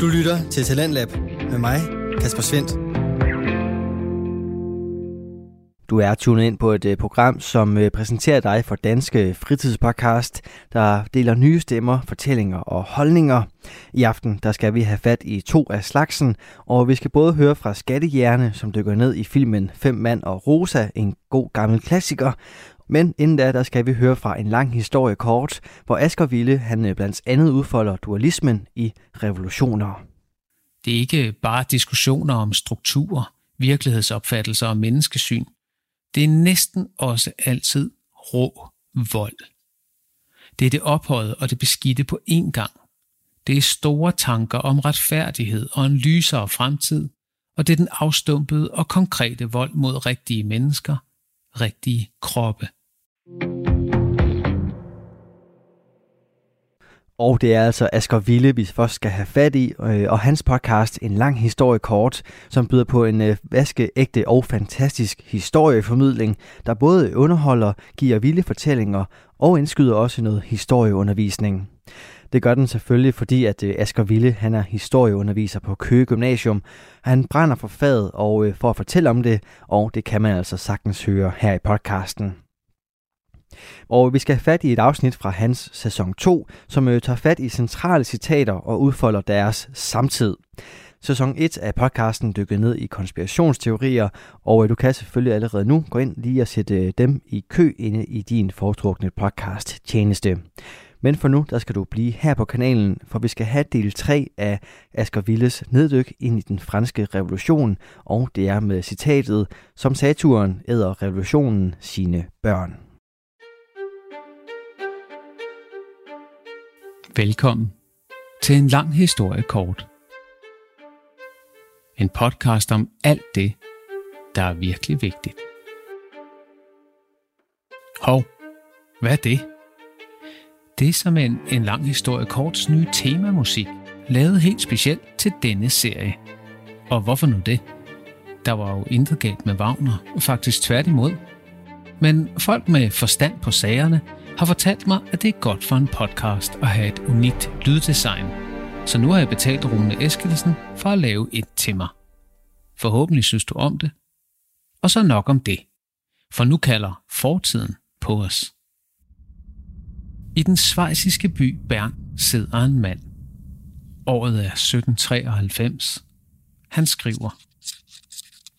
Du lytter til Talentlab med mig, Kasper Svendt. Du er tunet ind på et øh, program, som øh, præsenterer dig for Danske Fritidspodcast, der deler nye stemmer, fortællinger og holdninger. I aften der skal vi have fat i to af slagsen, og vi skal både høre fra Skattehjerne, som dykker ned i filmen Fem Mand og Rosa, en god gammel klassiker, men inden da, der skal vi høre fra en lang historie kort, hvor Asger Ville han øh, blandt andet udfolder dualismen i revolutioner. Det er ikke bare diskussioner om strukturer, virkelighedsopfattelser og menneskesyn. Det er næsten også altid rå vold. Det er det ophøjet og det beskidte på én gang. Det er store tanker om retfærdighed og en lysere fremtid, og det er den afstumpede og konkrete vold mod rigtige mennesker, rigtige kroppe. Og det er altså Asger Ville, vi først skal have fat i, øh, og hans podcast En lang historie kort, som byder på en øh, vaskeægte og fantastisk historieformidling, der både underholder, giver vilde fortællinger og indskyder også noget historieundervisning. Det gør den selvfølgelig, fordi at øh, Asger Ville han er historieunderviser på Køge Gymnasium. Han brænder for faget og øh, for at fortælle om det, og det kan man altså sagtens høre her i podcasten. Og vi skal have fat i et afsnit fra hans sæson 2, som øh, tager fat i centrale citater og udfolder deres samtid. Sæson 1 af podcasten dykker ned i konspirationsteorier, og du kan selvfølgelig allerede nu gå ind lige og sætte dem i kø inde i din foretrukne podcast tjeneste. Men for nu, der skal du blive her på kanalen, for vi skal have del 3 af Asger Villes neddyk ind i den franske revolution, og det er med citatet, som Saturn æder revolutionen sine børn. Velkommen til en lang historie kort. En podcast om alt det, der er virkelig vigtigt. Hov, hvad er det? Det er som en, en lang historie korts nye temamusik, lavet helt specielt til denne serie. Og hvorfor nu det? Der var jo intet galt med Wagner, faktisk tværtimod. Men folk med forstand på sagerne har fortalt mig, at det er godt for en podcast at have et unikt lyddesign. Så nu har jeg betalt Rune Eskelsen for at lave et til mig. Forhåbentlig synes du om det. Og så nok om det. For nu kalder fortiden på os. I den svejsiske by Bern sidder en mand. Året er 1793. Han skriver.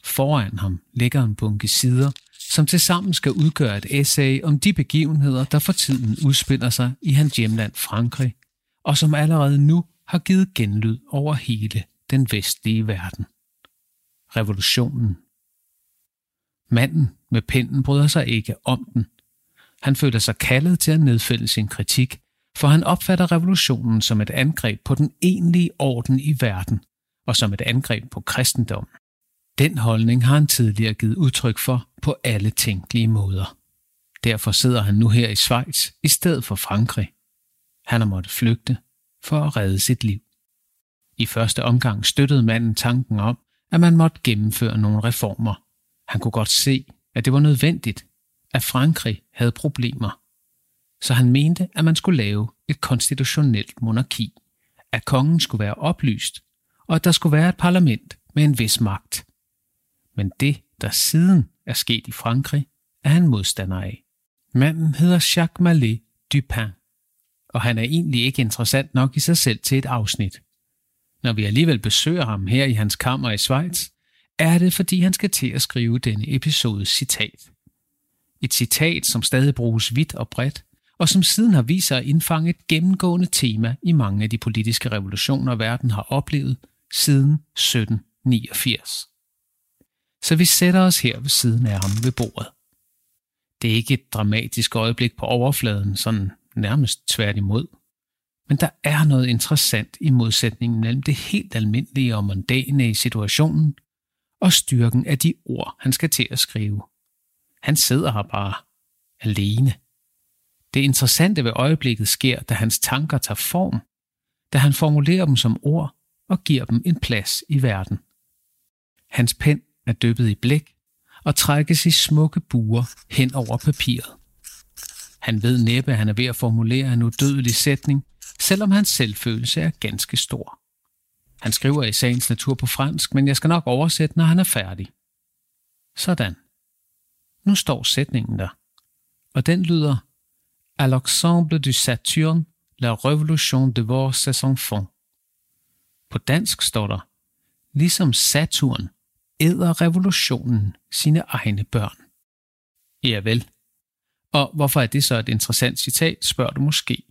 Foran ham ligger en bunke sider som tilsammen skal udgøre et essay om de begivenheder, der for tiden udspiller sig i hans hjemland Frankrig, og som allerede nu har givet genlyd over hele den vestlige verden. Revolutionen. Manden med pinden bryder sig ikke om den. Han føler sig kaldet til at nedfælde sin kritik, for han opfatter revolutionen som et angreb på den egentlige orden i verden, og som et angreb på kristendommen. Den holdning har han tidligere givet udtryk for på alle tænkelige måder. Derfor sidder han nu her i Schweiz i stedet for Frankrig. Han har måttet flygte for at redde sit liv. I første omgang støttede manden tanken om, at man måtte gennemføre nogle reformer. Han kunne godt se, at det var nødvendigt, at Frankrig havde problemer. Så han mente, at man skulle lave et konstitutionelt monarki, at kongen skulle være oplyst, og at der skulle være et parlament med en vis magt men det, der siden er sket i Frankrig, er han modstander af. Manden hedder Jacques Mallet Dupin, og han er egentlig ikke interessant nok i sig selv til et afsnit. Når vi alligevel besøger ham her i hans kammer i Schweiz, er det fordi han skal til at skrive denne episodes citat. Et citat, som stadig bruges vidt og bredt, og som siden har vist sig at indfange et gennemgående tema i mange af de politiske revolutioner, verden har oplevet siden 1789 så vi sætter os her ved siden af ham ved bordet. Det er ikke et dramatisk øjeblik på overfladen, sådan nærmest tværtimod. Men der er noget interessant i modsætningen mellem det helt almindelige og mondane i situationen og styrken af de ord, han skal til at skrive. Han sidder her bare alene. Det interessante ved øjeblikket sker, da hans tanker tager form, da han formulerer dem som ord og giver dem en plads i verden. Hans pen er dyppet i blæk og trækkes i smukke buer hen over papiret. Han ved næppe, at han er ved at formulere en udødelig sætning, selvom hans selvfølelse er ganske stor. Han skriver i sagens natur på fransk, men jeg skal nok oversætte, når han er færdig. Sådan. Nu står sætningen der. Og den lyder À l'ensemble du Saturne, la révolution devore ses enfants. På dansk står der, ligesom Saturn æder revolutionen sine egne børn. Ja vel. Og hvorfor er det så et interessant citat, spørger du måske.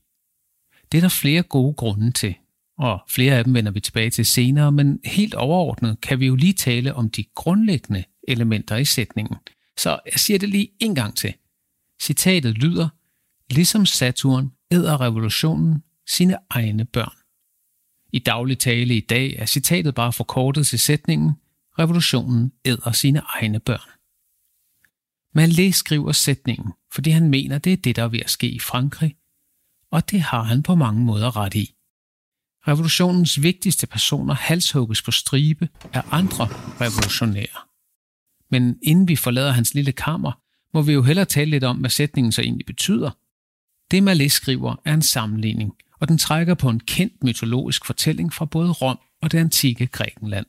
Det er der flere gode grunde til, og flere af dem vender vi tilbage til senere, men helt overordnet kan vi jo lige tale om de grundlæggende elementer i sætningen. Så jeg siger det lige en gang til. Citatet lyder, ligesom Saturn æder revolutionen sine egne børn. I daglig tale i dag er citatet bare forkortet til sætningen, revolutionen æder sine egne børn. Malé skriver sætningen, fordi han mener, det er det, der er ved at ske i Frankrig, og det har han på mange måder ret i. Revolutionens vigtigste personer halshugges på stribe af andre revolutionære. Men inden vi forlader hans lille kammer, må vi jo hellere tale lidt om, hvad sætningen så egentlig betyder. Det Malé skriver er en sammenligning, og den trækker på en kendt mytologisk fortælling fra både Rom og det antikke Grækenland.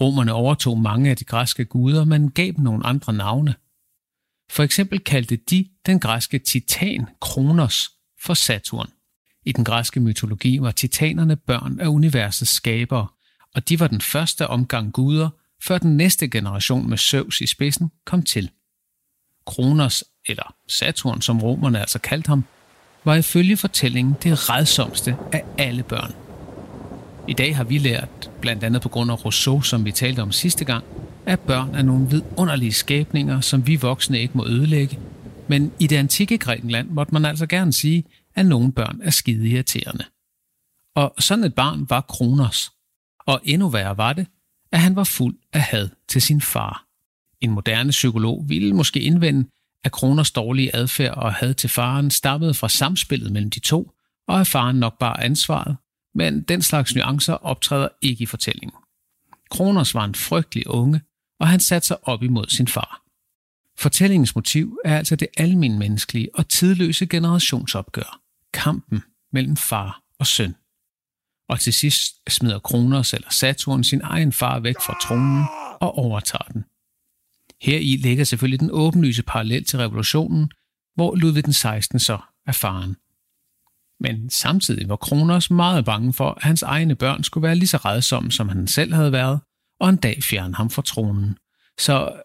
Romerne overtog mange af de græske guder, men gav dem nogle andre navne. For eksempel kaldte de den græske titan Kronos for Saturn. I den græske mytologi var titanerne børn af universets skabere, og de var den første omgang guder, før den næste generation med Zeus i spidsen kom til. Kronos, eller Saturn som romerne altså kaldte ham, var ifølge fortællingen det redsomste af alle børn. I dag har vi lært, blandt andet på grund af Rousseau, som vi talte om sidste gang, at børn er nogle vidunderlige skabninger, som vi voksne ikke må ødelægge. Men i det antikke Grækenland måtte man altså gerne sige, at nogle børn er skide irriterende. Og sådan et barn var Kronos. Og endnu værre var det, at han var fuld af had til sin far. En moderne psykolog ville måske indvende, at Kroners dårlige adfærd og had til faren stammede fra samspillet mellem de to, og at faren nok bare ansvaret, men den slags nuancer optræder ikke i fortællingen. Kroners var en frygtelig unge, og han satte sig op imod sin far. Fortællingens motiv er altså det almindelige og tidløse generationsopgør, kampen mellem far og søn. Og til sidst smider Kronos eller Saturn sin egen far væk fra tronen og overtager den. Her i ligger selvfølgelig den åbenlyse parallel til revolutionen, hvor Ludvig den 16. så er faren. Men samtidig var Kronos meget bange for, at hans egne børn skulle være lige så redsomme, som han selv havde været, og en dag fjerne ham fra tronen. Så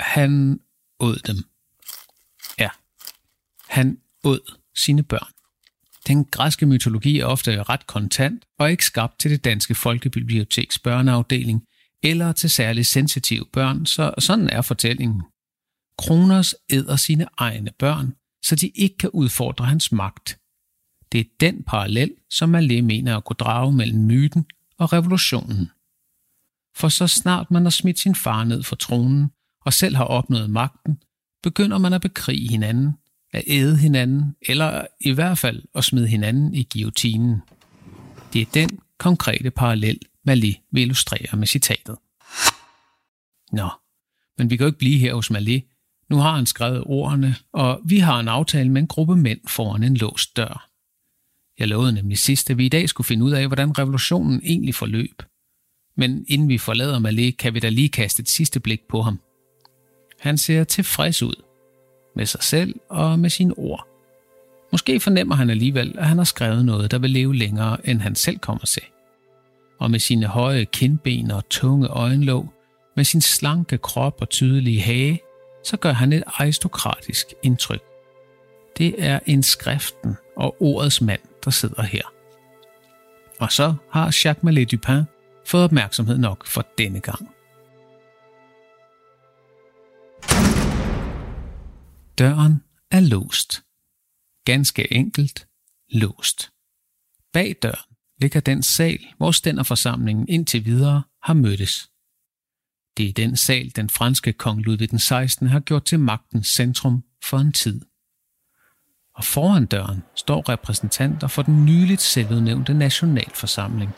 han åd dem. Ja, han åd sine børn. Den græske mytologi er ofte ret kontant og ikke skabt til det danske folkebiblioteks børneafdeling eller til særligt sensitive børn, så sådan er fortællingen. Kronos æder sine egne børn, så de ikke kan udfordre hans magt. Det er den parallel, som Malé mener at kunne drage mellem myten og revolutionen. For så snart man har smidt sin far ned for tronen og selv har opnået magten, begynder man at bekrige hinanden, at æde hinanden, eller i hvert fald at smide hinanden i guillotinen. Det er den konkrete parallel, Malé vil illustrere med citatet. Nå, men vi kan jo ikke blive her hos Malé. Nu har han skrevet ordene, og vi har en aftale med en gruppe mænd foran en låst dør. Jeg lovede nemlig sidst, at vi i dag skulle finde ud af, hvordan revolutionen egentlig forløb. Men inden vi forlader Malé, kan vi da lige kaste et sidste blik på ham. Han ser tilfreds ud. Med sig selv og med sine ord. Måske fornemmer han alligevel, at han har skrevet noget, der vil leve længere, end han selv kommer til. Og med sine høje kindben og tunge øjenlåg, med sin slanke krop og tydelige hage, så gør han et aristokratisk indtryk. Det er en skriften og ordets mand, der sidder her. Og så har Jacques Mallet Dupin fået opmærksomhed nok for denne gang. Døren er låst. Ganske enkelt låst. Bag døren ligger den sal, hvor stænderforsamlingen indtil videre har mødtes. Det er den sal, den franske kong Ludvig den 16. har gjort til magtens centrum for en tid og foran døren står repræsentanter for den nyligt selvudnævnte nationalforsamling,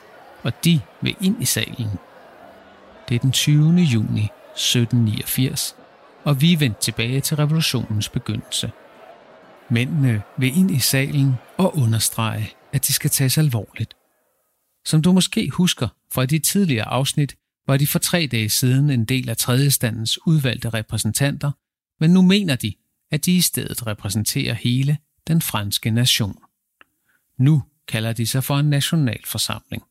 og de vil ind i salen. Det er den 20. juni 1789, og vi er vendt tilbage til revolutionens begyndelse. Mændene vil ind i salen og understrege, at de skal tages alvorligt. Som du måske husker fra de tidligere afsnit, var de for tre dage siden en del af tredjestandens udvalgte repræsentanter, men nu mener de, at de i stedet repræsenterer hele den franske nation. Nu kalder de sig for en nationalforsamling.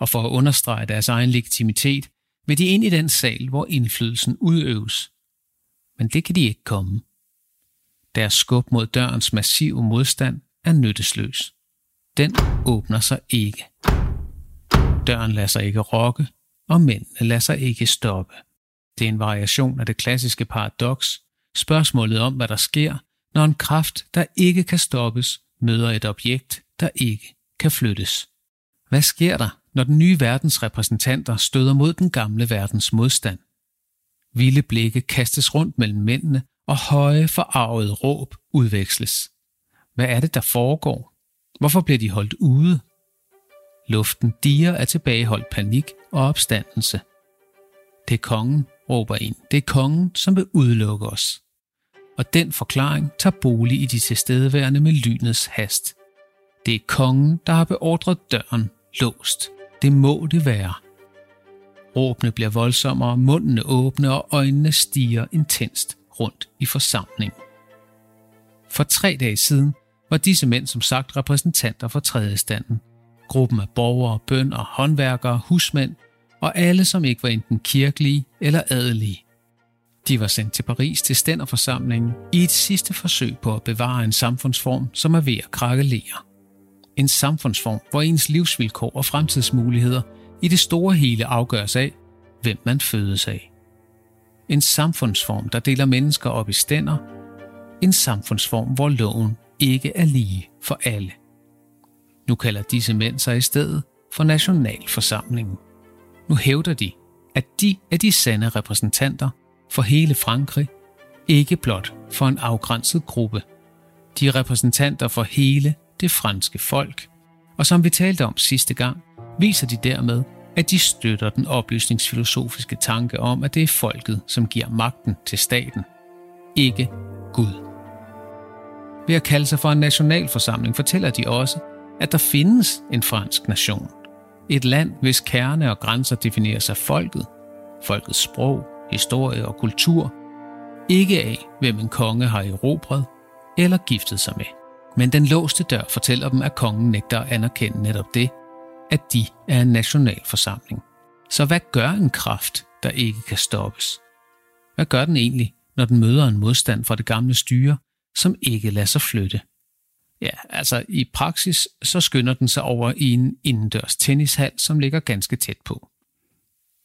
Og for at understrege deres egen legitimitet, vil de ind i den sal, hvor indflydelsen udøves. Men det kan de ikke komme. Deres skub mod dørens massive modstand er nyttesløs. Den åbner sig ikke. Døren lader sig ikke rokke, og mændene lader sig ikke stoppe. Det er en variation af det klassiske paradoks, spørgsmålet om, hvad der sker, når en kraft, der ikke kan stoppes, møder et objekt, der ikke kan flyttes. Hvad sker der, når den nye verdens repræsentanter støder mod den gamle verdens modstand? Vilde blikke kastes rundt mellem mændene, og høje, forarvede råb udveksles. Hvad er det, der foregår? Hvorfor bliver de holdt ude? Luften diger af tilbageholdt panik og opstandelse. Det er kongen, råber en. Det er kongen, som vil udelukke os. Og den forklaring tager bolig i de tilstedeværende med lynets hast. Det er kongen, der har beordret døren låst. Det må det være. Råbene bliver voldsommere, mundene åbne og øjnene stiger intenst rundt i forsamlingen. For tre dage siden var disse mænd som sagt repræsentanter for tredje standen. Gruppen af borgere, bønder, håndværkere, husmænd og alle, som ikke var enten kirkelige eller adelige. De var sendt til Paris til stænderforsamlingen i et sidste forsøg på at bevare en samfundsform, som er ved at krakkelere. En samfundsform, hvor ens livsvilkår og fremtidsmuligheder i det store hele afgøres af, hvem man fødes af. En samfundsform, der deler mennesker op i stænder. En samfundsform, hvor loven ikke er lige for alle. Nu kalder disse mænd sig i stedet for Nationalforsamlingen. Nu hævder de, at de er de sande repræsentanter for hele Frankrig, ikke blot for en afgrænset gruppe. De er repræsentanter for hele det franske folk, og som vi talte om sidste gang, viser de dermed, at de støtter den oplysningsfilosofiske tanke om, at det er folket, som giver magten til staten, ikke Gud. Ved at kalde sig for en nationalforsamling fortæller de også, at der findes en fransk nation. Et land, hvis kerne og grænser defineres af folket, folkets sprog, historie og kultur, ikke af, hvem en konge har erobret eller giftet sig med. Men den låste dør fortæller dem, at kongen nægter at anerkende netop det, at de er en nationalforsamling. Så hvad gør en kraft, der ikke kan stoppes? Hvad gør den egentlig, når den møder en modstand fra det gamle styre, som ikke lader sig flytte? Ja, altså i praksis så skynder den sig over i en indendørs tennishal, som ligger ganske tæt på.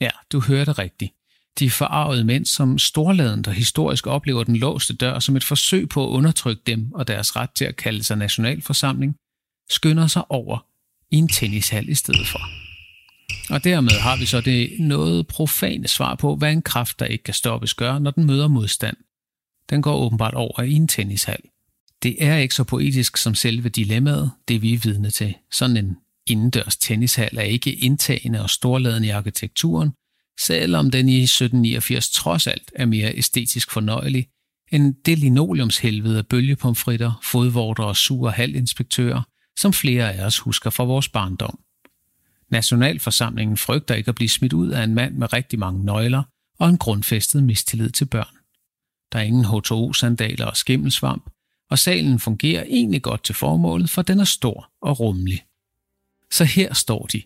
Ja, du hørte rigtigt. De forarvede mænd, som storladent og historisk oplever den låste dør som et forsøg på at undertrykke dem og deres ret til at kalde sig nationalforsamling, skynder sig over i en tennishal i stedet for. Og dermed har vi så det noget profane svar på, hvad en kraft, der ikke kan stoppes, gør, når den møder modstand. Den går åbenbart over i en tennishal. Det er ikke så poetisk som selve dilemmaet, det vi er vidne til. Sådan en indendørs tennishal er ikke indtagende og storladende i arkitekturen, selvom den i 1789 trods alt er mere æstetisk fornøjelig end det linoleumshelvede af bølgepomfritter, fodvorter og sure halvinspektører, som flere af os husker fra vores barndom. Nationalforsamlingen frygter ikke at blive smidt ud af en mand med rigtig mange nøgler og en grundfæstet mistillid til børn. Der er ingen H2O-sandaler og skimmelsvamp, og salen fungerer egentlig godt til formålet, for den er stor og rummelig. Så her står de,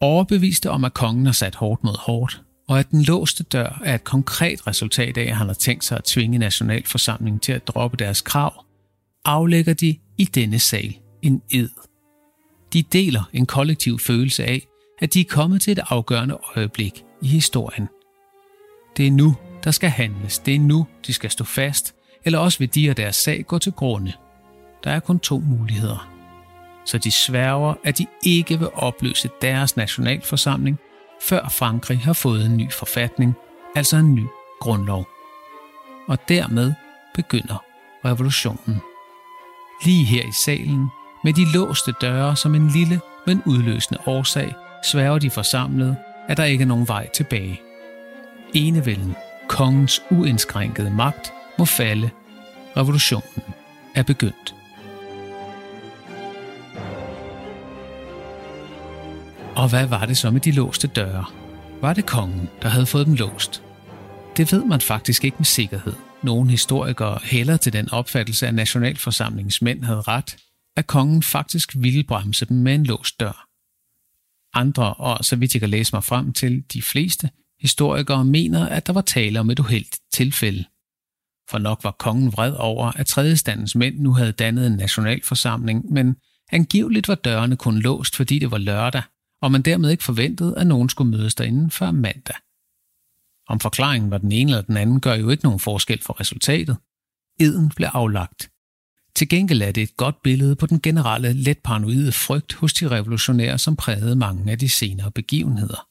overbeviste om, at kongen har sat hårdt mod hårdt, og at den låste dør er et konkret resultat af, at han har tænkt sig at tvinge nationalforsamlingen til at droppe deres krav, aflægger de i denne sal en ed. De deler en kollektiv følelse af, at de er kommet til et afgørende øjeblik i historien. Det er nu, der skal handles. Det er nu, de skal stå fast, eller også vil de og deres sag gå til grunde. Der er kun to muligheder. Så de sværger, at de ikke vil opløse deres nationalforsamling, før Frankrig har fået en ny forfatning, altså en ny grundlov. Og dermed begynder revolutionen. Lige her i salen med de låste døre som en lille, men udløsende årsag, sværger de forsamlede, at der ikke er nogen vej tilbage. Enevælden, kongens uindskrænkede magt, må falde. Revolutionen er begyndt. Og hvad var det så med de låste døre? Var det kongen, der havde fået dem låst? Det ved man faktisk ikke med sikkerhed. Nogle historikere hælder til den opfattelse, at nationalforsamlingens mænd havde ret, at kongen faktisk ville bremse dem med en låst dør. Andre, og så vidt jeg kan læse mig frem til de fleste, historikere mener, at der var tale om et uheldigt tilfælde. For nok var kongen vred over, at tredjestandens mænd nu havde dannet en nationalforsamling, men angiveligt var dørene kun låst, fordi det var lørdag, og man dermed ikke forventede, at nogen skulle mødes derinde før mandag. Om forklaringen var den ene eller den anden, gør jo ikke nogen forskel for resultatet. Eden blev aflagt. Til gengæld er det et godt billede på den generelle let paranoide frygt hos de revolutionære, som prægede mange af de senere begivenheder.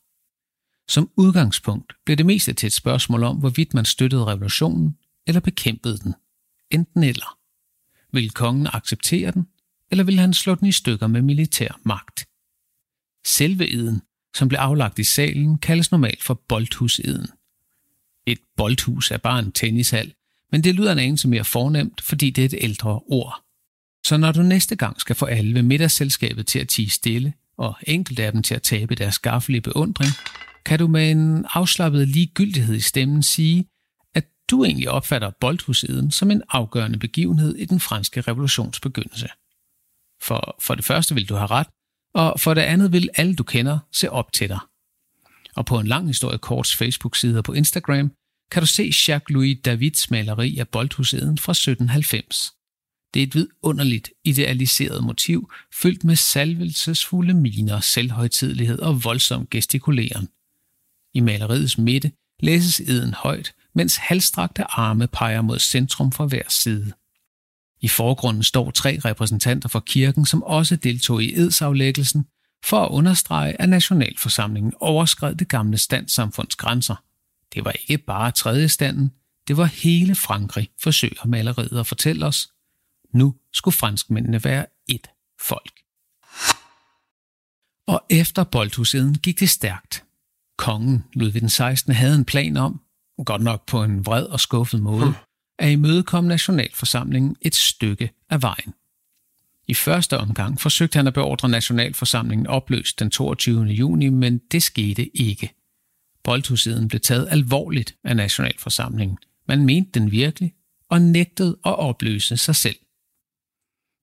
Som udgangspunkt blev det meste til et spørgsmål om, hvorvidt man støttede revolutionen eller bekæmpede den. Enten eller. Vil kongen acceptere den, eller vil han slå den i stykker med militær magt? Selve eden, som blev aflagt i salen, kaldes normalt for boldhuseden. Et boldhus er bare en tennishal, men det lyder en anelse mere fornemt, fordi det er et ældre ord. Så når du næste gang skal få alle ved middagsselskabet til at tige stille, og enkelte af dem til at tabe deres skaffelige beundring, kan du med en afslappet ligegyldighed i stemmen sige, at du egentlig opfatter boldhuseden som en afgørende begivenhed i den franske revolutions begyndelse. For, for det første vil du have ret, og for det andet vil alle du kender se op til dig. Og på en lang historie korts Facebook-side og på Instagram kan du se Jacques-Louis Davids maleri af Boldhuseden fra 1790. Det er et vidunderligt idealiseret motiv, fyldt med salvelsesfulde miner, selvhøjtidlighed og voldsom gestikuleren. I maleriets midte læses eden højt, mens halvstrakte arme peger mod centrum fra hver side. I forgrunden står tre repræsentanter for kirken, som også deltog i edsaflæggelsen, for at understrege, at nationalforsamlingen overskred det gamle standsamfunds grænser. Det var ikke bare tredje standen, det var hele Frankrig, forsøger maleriet at fortælle os. Nu skulle franskmændene være et folk. Og efter boldhuseden gik det stærkt. Kongen, Ludvig den 16. havde en plan om, godt nok på en vred og skuffet måde, hmm. at imødekomme nationalforsamlingen et stykke af vejen. I første omgang forsøgte han at beordre nationalforsamlingen opløst den 22. juni, men det skete ikke. Boldhusiden blev taget alvorligt af nationalforsamlingen. Man mente den virkelig og nægtede at opløse sig selv.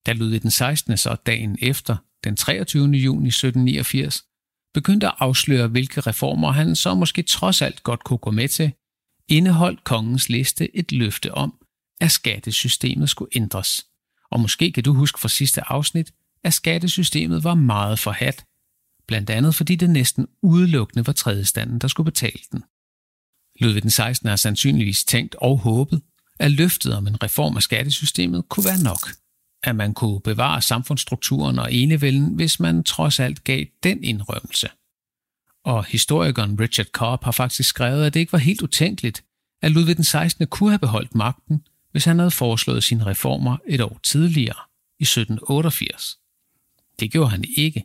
Da Ludvig den 16. så dagen efter, den 23. juni 1789, begyndte at afsløre, hvilke reformer han så måske trods alt godt kunne gå med til, indeholdt kongens liste et løfte om, at skattesystemet skulle ændres. Og måske kan du huske fra sidste afsnit, at skattesystemet var meget forhat, blandt andet fordi det næsten udelukkende var tredjestanden, der skulle betale den. Ludvig den 16. har sandsynligvis tænkt og håbet, at løftet om en reform af skattesystemet kunne være nok. At man kunne bevare samfundsstrukturen og enevælden, hvis man trods alt gav den indrømmelse. Og historikeren Richard Cobb har faktisk skrevet, at det ikke var helt utænkeligt, at Ludvig den 16. kunne have beholdt magten, hvis han havde foreslået sine reformer et år tidligere, i 1788. Det gjorde han ikke.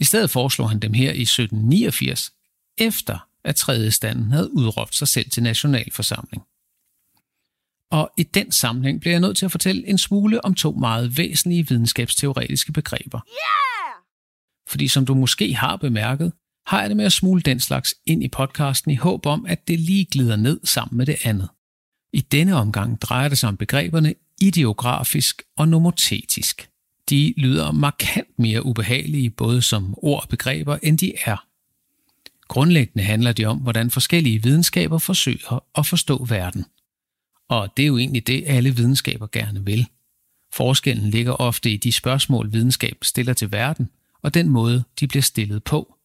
I stedet foreslog han dem her i 1789, efter at tredje standen havde udråbt sig selv til nationalforsamling. Og i den sammenhæng bliver jeg nødt til at fortælle en smule om to meget væsentlige videnskabsteoretiske begreber. Yeah! Fordi som du måske har bemærket, har jeg det med at smule den slags ind i podcasten i håb om, at det lige glider ned sammen med det andet. I denne omgang drejer det sig om begreberne ideografisk og nomotetisk. De lyder markant mere ubehagelige både som ord og begreber, end de er. Grundlæggende handler det om, hvordan forskellige videnskaber forsøger at forstå verden. Og det er jo egentlig det, alle videnskaber gerne vil. Forskellen ligger ofte i de spørgsmål, videnskab stiller til verden, og den måde, de bliver stillet på.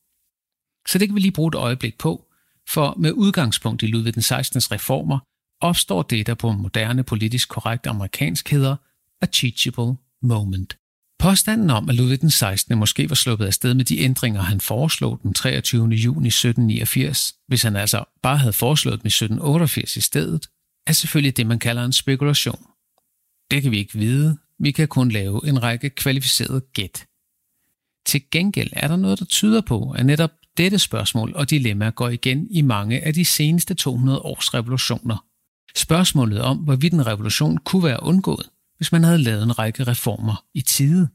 Så det kan vi lige bruge et øjeblik på, for med udgangspunkt i Ludvig den 16. reformer, opstår det, der på moderne politisk korrekt amerikansk hedder a teachable moment. Påstanden om, at Ludvig den 16. måske var sluppet afsted med de ændringer, han foreslog den 23. juni 1789, hvis han altså bare havde foreslået dem i 1788 i stedet, er selvfølgelig det, man kalder en spekulation. Det kan vi ikke vide, vi kan kun lave en række kvalificerede gæt. Til gengæld er der noget, der tyder på, at netop dette spørgsmål og dilemma går igen i mange af de seneste 200 års revolutioner, Spørgsmålet om, hvorvidt en revolution kunne være undgået, hvis man havde lavet en række reformer i tide.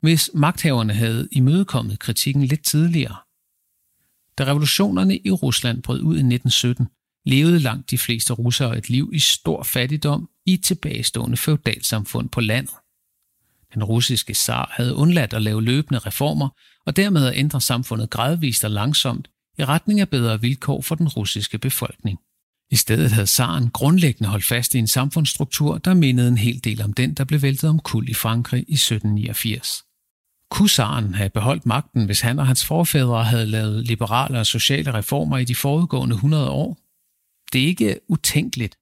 hvis magthaverne havde imødekommet kritikken lidt tidligere. Da revolutionerne i Rusland brød ud i 1917, levede langt de fleste russere et liv i stor fattigdom i et tilbagestående feudalsamfund på landet. Den russiske zar havde undladt at lave løbende reformer, og dermed at ændre samfundet gradvist og langsomt i retning af bedre vilkår for den russiske befolkning. I stedet havde zaren grundlæggende holdt fast i en samfundsstruktur, der mindede en hel del om den, der blev væltet om kul i Frankrig i 1789. Kunne zaren have beholdt magten, hvis han og hans forfædre havde lavet liberale og sociale reformer i de forudgående 100 år? Det er ikke utænkeligt.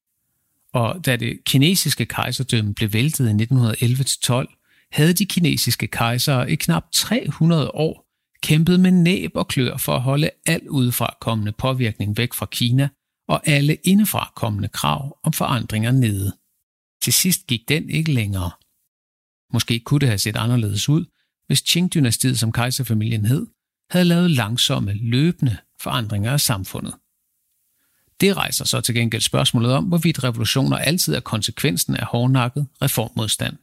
Og da det kinesiske kejserdømme blev væltet i 1911-12, havde de kinesiske kejsere i knap 300 år kæmpet med næb og klør for at holde al udefra kommende påvirkning væk fra Kina og alle indefra kommende krav om forandringer nede. Til sidst gik den ikke længere. Måske kunne det have set anderledes ud, hvis Qing-dynastiet, som kejserfamilien hed, havde lavet langsomme, løbende forandringer af samfundet. Det rejser så til gengæld spørgsmålet om, hvorvidt revolutioner altid er konsekvensen af hårdnakket reformmodstand.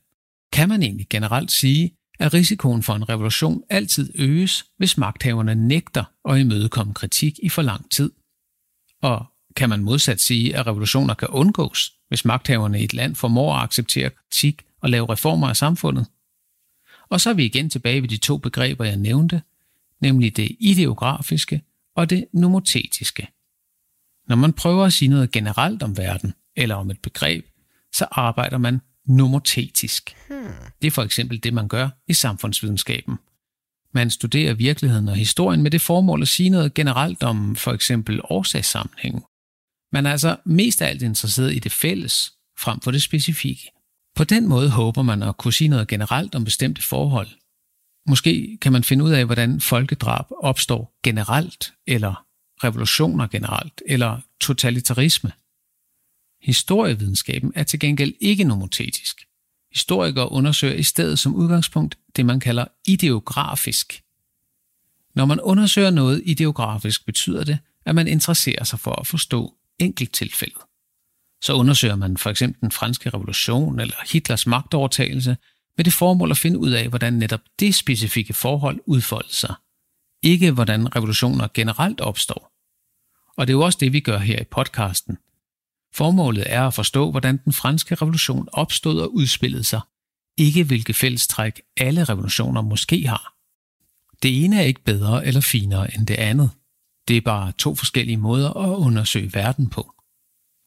Kan man egentlig generelt sige, at risikoen for en revolution altid øges, hvis magthaverne nægter at imødekomme kritik i for lang tid? Og kan man modsat sige, at revolutioner kan undgås, hvis magthaverne i et land formår at acceptere kritik og lave reformer af samfundet? Og så er vi igen tilbage ved de to begreber, jeg nævnte, nemlig det ideografiske og det nomotetiske. Når man prøver at sige noget generelt om verden eller om et begreb, så arbejder man nomotetisk. Det er for eksempel det, man gør i samfundsvidenskaben. Man studerer virkeligheden og historien med det formål at sige noget generelt om for eksempel årsagssammenhængen, man er altså mest af alt interesseret i det fælles, frem for det specifikke. På den måde håber man at kunne sige noget generelt om bestemte forhold. Måske kan man finde ud af, hvordan folkedrab opstår generelt, eller revolutioner generelt, eller totalitarisme. Historievidenskaben er til gengæld ikke nomotetisk. Historikere undersøger i stedet som udgangspunkt det, man kalder ideografisk. Når man undersøger noget ideografisk, betyder det, at man interesserer sig for at forstå enkelt tilfælde. Så undersøger man for eksempel den franske revolution eller Hitlers magtovertagelse med det formål at finde ud af, hvordan netop det specifikke forhold udfoldede sig. Ikke hvordan revolutioner generelt opstår. Og det er jo også det, vi gør her i podcasten. Formålet er at forstå, hvordan den franske revolution opstod og udspillede sig, ikke hvilke fællestræk alle revolutioner måske har. Det ene er ikke bedre eller finere end det andet. Det er bare to forskellige måder at undersøge verden på.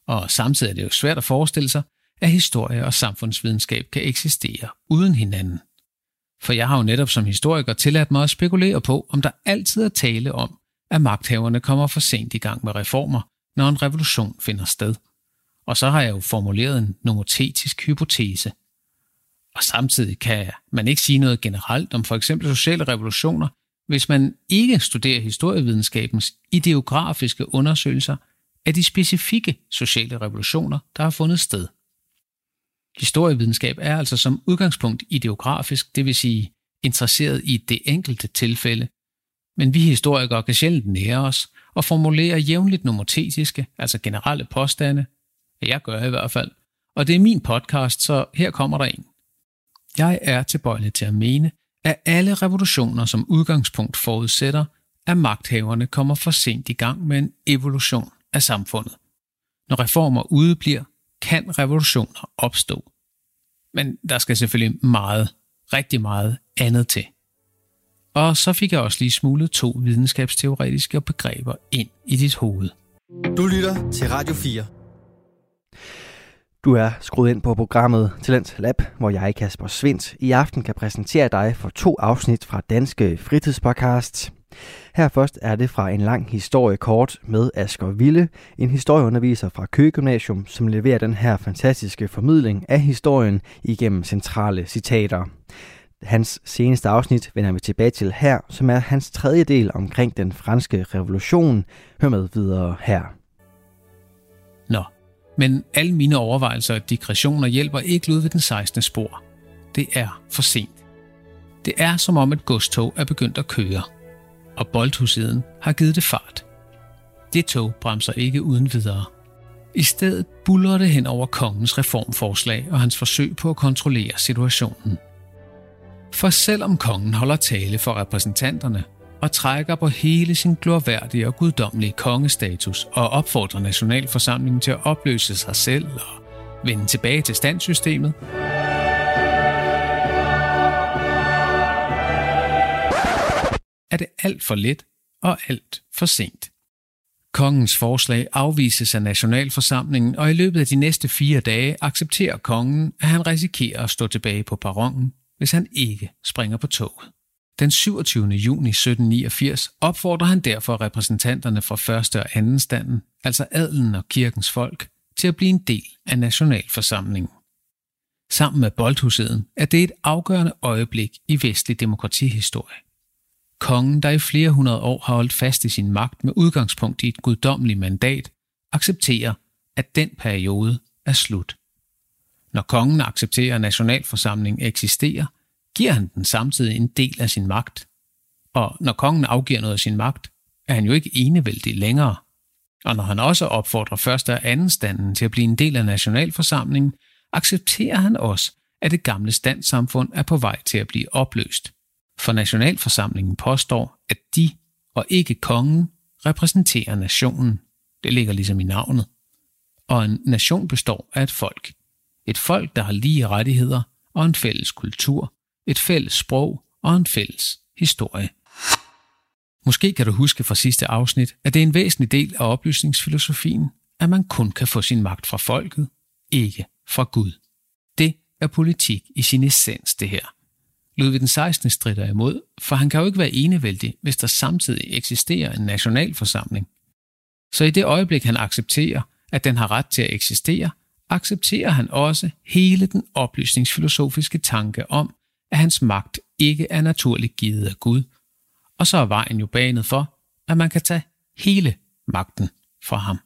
Og samtidig er det jo svært at forestille sig, at historie og samfundsvidenskab kan eksistere uden hinanden. For jeg har jo netop som historiker tilladt mig at spekulere på, om der altid er tale om, at magthaverne kommer for sent i gang med reformer, når en revolution finder sted. Og så har jeg jo formuleret en nomotetisk hypotese. Og samtidig kan man ikke sige noget generelt om for eksempel sociale revolutioner, hvis man ikke studerer historievidenskabens ideografiske undersøgelser af de specifikke sociale revolutioner, der har fundet sted. Historievidenskab er altså som udgangspunkt ideografisk, det vil sige interesseret i det enkelte tilfælde, men vi historikere kan sjældent nære os og formulere jævnligt nomotetiske, altså generelle påstande. Jeg gør i hvert fald. Og det er min podcast, så her kommer der en. Jeg er tilbøjelig til at mene, at alle revolutioner som udgangspunkt forudsætter, at magthaverne kommer for sent i gang med en evolution af samfundet. Når reformer udebliver, kan revolutioner opstå. Men der skal selvfølgelig meget, rigtig meget andet til. Og så fik jeg også lige smuglet to videnskabsteoretiske begreber ind i dit hoved. Du lytter til Radio 4. Du er skruet ind på programmet Talent Lab, hvor jeg, Kasper Svindt, i aften kan præsentere dig for to afsnit fra Danske Fritidspodcast. Her først er det fra en lang historie kort med Asger Ville, en historieunderviser fra Køge Gymnasium, som leverer den her fantastiske formidling af historien igennem centrale citater. Hans seneste afsnit vender vi tilbage til her, som er hans tredje del omkring den franske revolution. Hør med videre her. Men alle mine overvejelser og digressioner hjælper ikke Ludvig den 16. spor. Det er for sent. Det er som om et godstog er begyndt at køre, og boldhusiden har givet det fart. Det tog bremser ikke uden videre. I stedet buller det hen over kongens reformforslag og hans forsøg på at kontrollere situationen. For selvom kongen holder tale for repræsentanterne og trækker på hele sin glorværdige og guddommelige kongestatus og opfordrer nationalforsamlingen til at opløse sig selv og vende tilbage til standsystemet. er det alt for let og alt for sent. Kongens forslag afvises af nationalforsamlingen, og i løbet af de næste fire dage accepterer kongen, at han risikerer at stå tilbage på perronen, hvis han ikke springer på toget. Den 27. juni 1789 opfordrer han derfor repræsentanterne fra første og anden standen, altså adelen og kirkens folk, til at blive en del af nationalforsamlingen. Sammen med boldhuseden er det et afgørende øjeblik i vestlig demokratihistorie. Kongen, der i flere hundrede år har holdt fast i sin magt med udgangspunkt i et guddommeligt mandat, accepterer, at den periode er slut. Når kongen accepterer, at nationalforsamlingen eksisterer, giver han den samtidig en del af sin magt. Og når kongen afgiver noget af sin magt, er han jo ikke enevældig længere. Og når han også opfordrer første og anden standen til at blive en del af nationalforsamlingen, accepterer han også, at det gamle standsamfund er på vej til at blive opløst. For nationalforsamlingen påstår, at de og ikke kongen repræsenterer nationen. Det ligger ligesom i navnet. Og en nation består af et folk. Et folk, der har lige rettigheder og en fælles kultur, et fælles sprog og en fælles historie. Måske kan du huske fra sidste afsnit, at det er en væsentlig del af oplysningsfilosofien, at man kun kan få sin magt fra folket, ikke fra Gud. Det er politik i sin essens, det her. Ludvig den 16. strider imod, for han kan jo ikke være enevældig, hvis der samtidig eksisterer en nationalforsamling. Så i det øjeblik, han accepterer, at den har ret til at eksistere, accepterer han også hele den oplysningsfilosofiske tanke om, at hans magt ikke er naturligt givet af Gud, og så er vejen jo banet for, at man kan tage hele magten fra ham.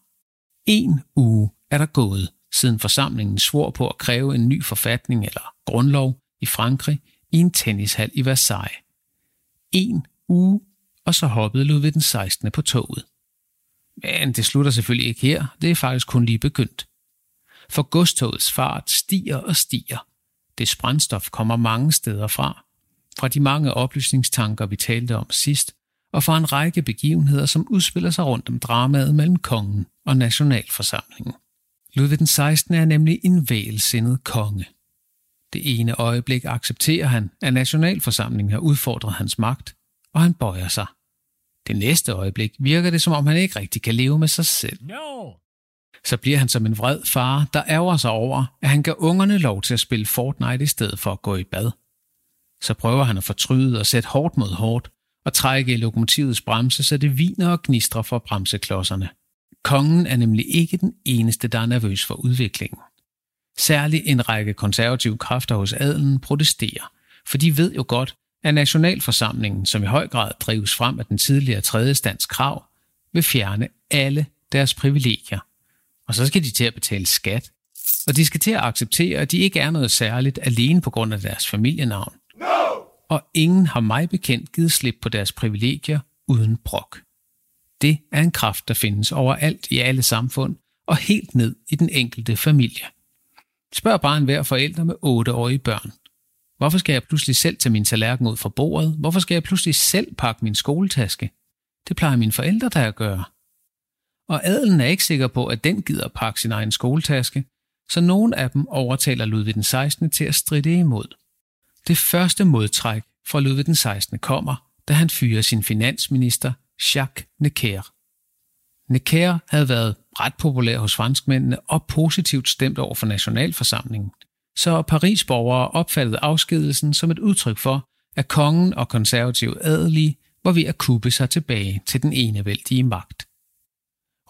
En uge er der gået, siden forsamlingen svor på at kræve en ny forfatning eller grundlov i Frankrig i en tennishal i Versailles. En uge, og så hoppede Ludvig den 16. på toget. Men det slutter selvfølgelig ikke her, det er faktisk kun lige begyndt. For godstogets fart stiger og stiger. Det brændstof kommer mange steder fra. Fra de mange oplysningstanker, vi talte om sidst, og fra en række begivenheder, som udspiller sig rundt om dramaet mellem kongen og nationalforsamlingen. Ludvig den 16. er nemlig en vælsindet konge. Det ene øjeblik accepterer han, at nationalforsamlingen har udfordret hans magt, og han bøjer sig. Det næste øjeblik virker det, som om han ikke rigtig kan leve med sig selv. No. Så bliver han som en vred far, der ærger sig over, at han gav ungerne lov til at spille Fortnite i stedet for at gå i bad. Så prøver han at fortryde og sætte hårdt mod hårdt, og trække i lokomotivets bremse, så det viner og gnistrer for bremseklodserne. Kongen er nemlig ikke den eneste, der er nervøs for udviklingen. Særligt en række konservative kræfter hos adelen protesterer, for de ved jo godt, at nationalforsamlingen, som i høj grad drives frem af den tidligere tredje stands krav, vil fjerne alle deres privilegier. Og så skal de til at betale skat, og de skal til at acceptere, at de ikke er noget særligt alene på grund af deres familienavn. No! Og ingen har mig bekendt givet slip på deres privilegier uden brok. Det er en kraft, der findes overalt i alle samfund og helt ned i den enkelte familie. Spørg bare en hver forælder med 8-årige børn. Hvorfor skal jeg pludselig selv tage min tallerken ud fra bordet? Hvorfor skal jeg pludselig selv pakke min skoletaske? Det plejer mine forældre der at gøre. Og adelen er ikke sikker på, at den gider pakke sin egen skoletaske, så nogen af dem overtaler Ludvig den 16. til at stride imod. Det første modtræk fra Ludvig den 16. kommer, da han fyrer sin finansminister Jacques Necker. Necker havde været ret populær hos franskmændene og positivt stemt over for nationalforsamlingen. Så Paris-borgere opfattede afskedelsen som et udtryk for, at kongen og konservative adelige var ved at kubbe sig tilbage til den enevældige magt.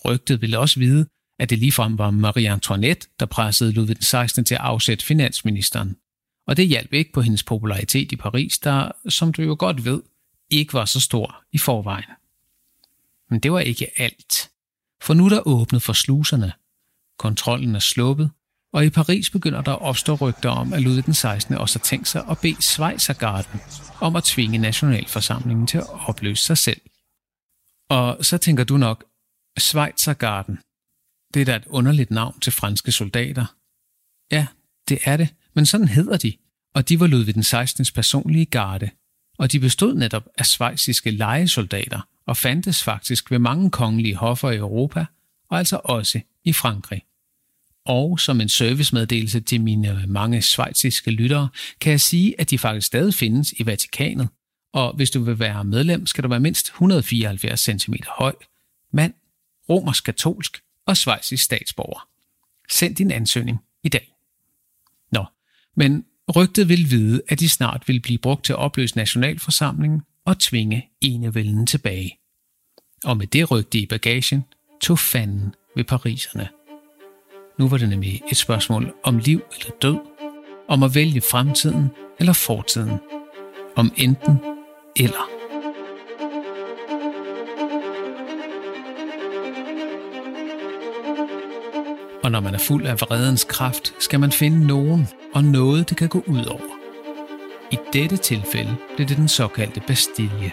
Rygtet ville også vide, at det ligefrem var Marie Antoinette, der pressede Ludvig den 16. til at afsætte finansministeren. Og det hjalp ikke på hendes popularitet i Paris, der, som du jo godt ved, ikke var så stor i forvejen. Men det var ikke alt. For nu er der åbnet for sluserne. Kontrollen er sluppet, og i Paris begynder der at opstå rygter om, at Ludvig den 16. også har tænkt sig at bede Schweizergarden om at tvinge nationalforsamlingen til at opløse sig selv. Og så tænker du nok, Schweizergarden, det er da et underligt navn til franske soldater. Ja, det er det, men sådan hedder de, og de var Ludvig den 16. personlige garde, og de bestod netop af svejsiske lejesoldater og fandtes faktisk ved mange kongelige hoffer i Europa, og altså også i Frankrig. Og som en servicemeddelelse til mine mange svejsiske lyttere, kan jeg sige, at de faktisk stadig findes i Vatikanet, og hvis du vil være medlem, skal du være mindst 174 cm høj, mand, romersk katolsk og svejsisk statsborger. Send din ansøgning i dag. Nå, men rygtet vil vide, at de snart vil blive brugt til at opløse nationalforsamlingen og tvinge enevælden tilbage. Og med det rygte i bagagen, tog fanden ved pariserne. Nu var det nemlig et spørgsmål om liv eller død, om at vælge fremtiden eller fortiden, om enten eller. Og når man er fuld af vredens kraft, skal man finde nogen og noget, det kan gå ud over. I dette tilfælde blev det den såkaldte Bastille.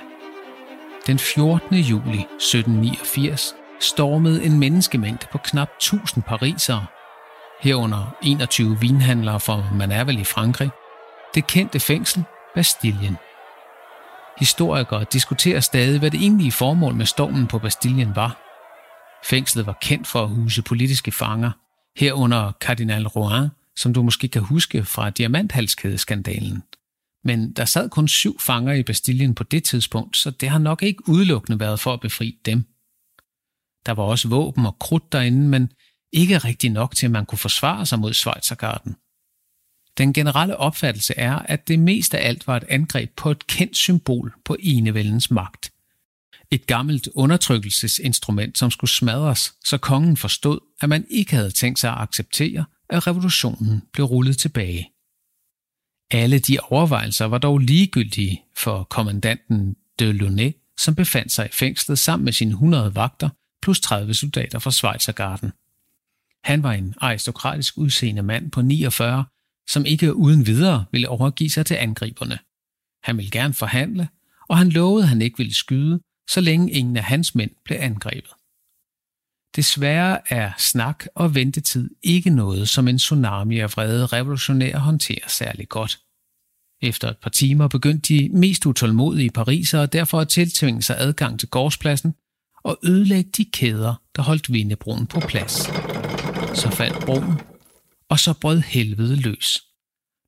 Den 14. juli 1789 stormede en menneskemængde på knap 1000 parisere, herunder 21 vinhandlere fra man er vel i Frankrig, det kendte fængsel Bastillen. Historikere diskuterer stadig, hvad det egentlige formål med stormen på Bastillen var. Fængslet var kendt for at huse politiske fanger, herunder kardinal Rouen, som du måske kan huske fra diamanthalskædeskandalen. Men der sad kun syv fanger i Bastillen på det tidspunkt, så det har nok ikke udelukkende været for at befri dem. Der var også våben og krudt derinde, men ikke rigtig nok til, at man kunne forsvare sig mod Schweizergarden. Den generelle opfattelse er, at det mest af alt var et angreb på et kendt symbol på enevældens magt. Et gammelt undertrykkelsesinstrument, som skulle smadres, så kongen forstod, at man ikke havde tænkt sig at acceptere, at revolutionen blev rullet tilbage. Alle de overvejelser var dog ligegyldige for kommandanten de Launay, som befandt sig i fængslet sammen med sine 100 vagter plus 30 soldater fra Schweizergarden. Han var en aristokratisk udseende mand på 49, som ikke uden videre ville overgive sig til angriberne. Han ville gerne forhandle, og han lovede, at han ikke ville skyde, så længe ingen af hans mænd blev angrebet. Desværre er snak og ventetid ikke noget, som en tsunami af vrede revolutionære håndterer særlig godt. Efter et par timer begyndte de mest utålmodige pariser derfor at tiltvinge sig adgang til gårdspladsen og ødelægge de kæder, der holdt Vindebroen på plads. Så faldt broen, og så brød helvede løs.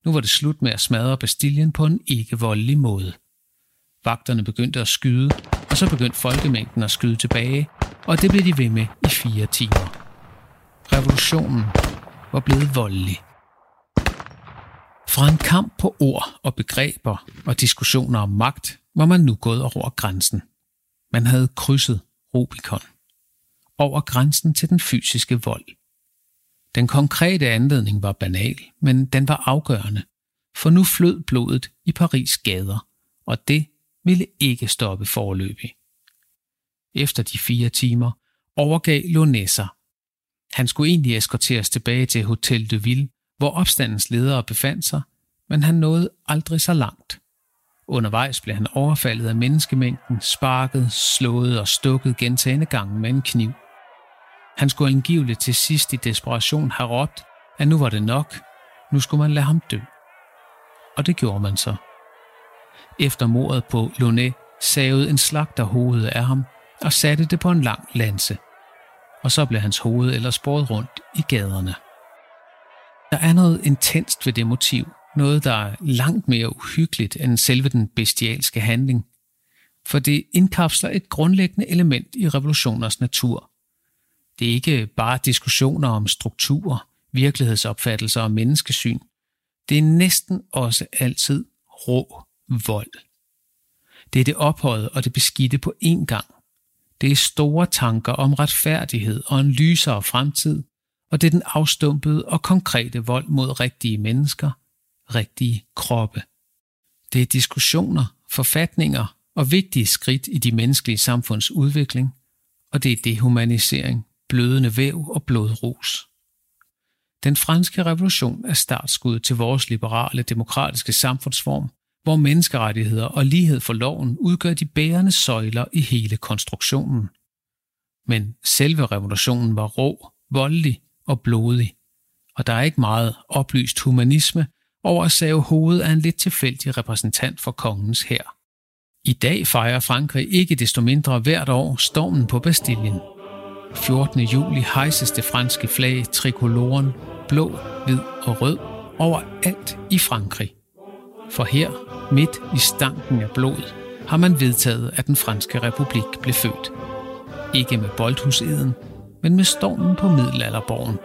Nu var det slut med at smadre Bastillen på en ikke voldelig måde. Vagterne begyndte at skyde, og så begyndte folkemængden at skyde tilbage, og det blev de ved med i fire timer. Revolutionen var blevet voldelig. Fra en kamp på ord og begreber og diskussioner om magt, var man nu gået over grænsen. Man havde krydset Rubicon. Over grænsen til den fysiske vold. Den konkrete anledning var banal, men den var afgørende, for nu flød blodet i Paris gader, og det ville ikke stoppe forløbig. Efter de fire timer overgav Lonessa. Han skulle egentlig eskorteres tilbage til Hotel de Ville, hvor opstandens ledere befandt sig, men han nåede aldrig så langt. Undervejs blev han overfaldet af menneskemængden, sparket, slået og stukket gentagende gange med en kniv. Han skulle angiveligt til sidst i desperation have råbt, at nu var det nok, nu skulle man lade ham dø. Og det gjorde man så. Efter mordet på Lonet savede en slagter hovedet af ham og satte det på en lang lanse. Og så blev hans hoved ellers båret rundt i gaderne. Der er noget intenst ved det motiv, noget der er langt mere uhyggeligt end selve den bestialske handling, for det indkapsler et grundlæggende element i revolutioners natur. Det er ikke bare diskussioner om strukturer, virkelighedsopfattelser og menneskesyn. Det er næsten også altid rå vold. Det er det ophøjet og det beskidte på én gang. Det er store tanker om retfærdighed og en lysere fremtid, og det er den afstumpede og konkrete vold mod rigtige mennesker, rigtige kroppe. Det er diskussioner, forfatninger og vigtige skridt i de menneskelige samfunds udvikling, og det er dehumanisering, blødende væv og blodrus. Den franske revolution er startskud til vores liberale demokratiske samfundsform, hvor menneskerettigheder og lighed for loven udgør de bærende søjler i hele konstruktionen. Men selve revolutionen var rå, voldelig og blodig, og der er ikke meget oplyst humanisme over at save hovedet af en lidt tilfældig repræsentant for kongens hær. I dag fejrer Frankrig ikke desto mindre hvert år stormen på Bastillen. 14. juli hejses det franske flag trikoloren blå, hvid og rød overalt i Frankrig. For her, midt i stanken af blod, har man vedtaget, at den franske republik blev født. Ikke med boldhuseden, men med stormen på middelalderborgen.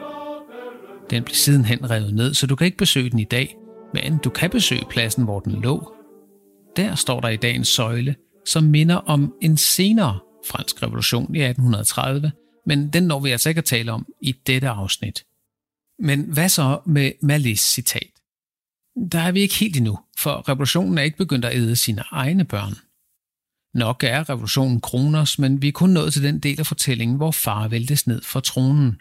Den blev sidenhen revet ned, så du kan ikke besøge den i dag, men du kan besøge pladsen, hvor den lå. Der står der i dag en søjle, som minder om en senere fransk revolution i 1830, men den når vi altså ikke at tale om i dette afsnit. Men hvad så med Malis citat? Der er vi ikke helt endnu, for revolutionen er ikke begyndt at æde sine egne børn. Nok er revolutionen Kroners, men vi er kun nået til den del af fortællingen, hvor far væltes ned fra tronen.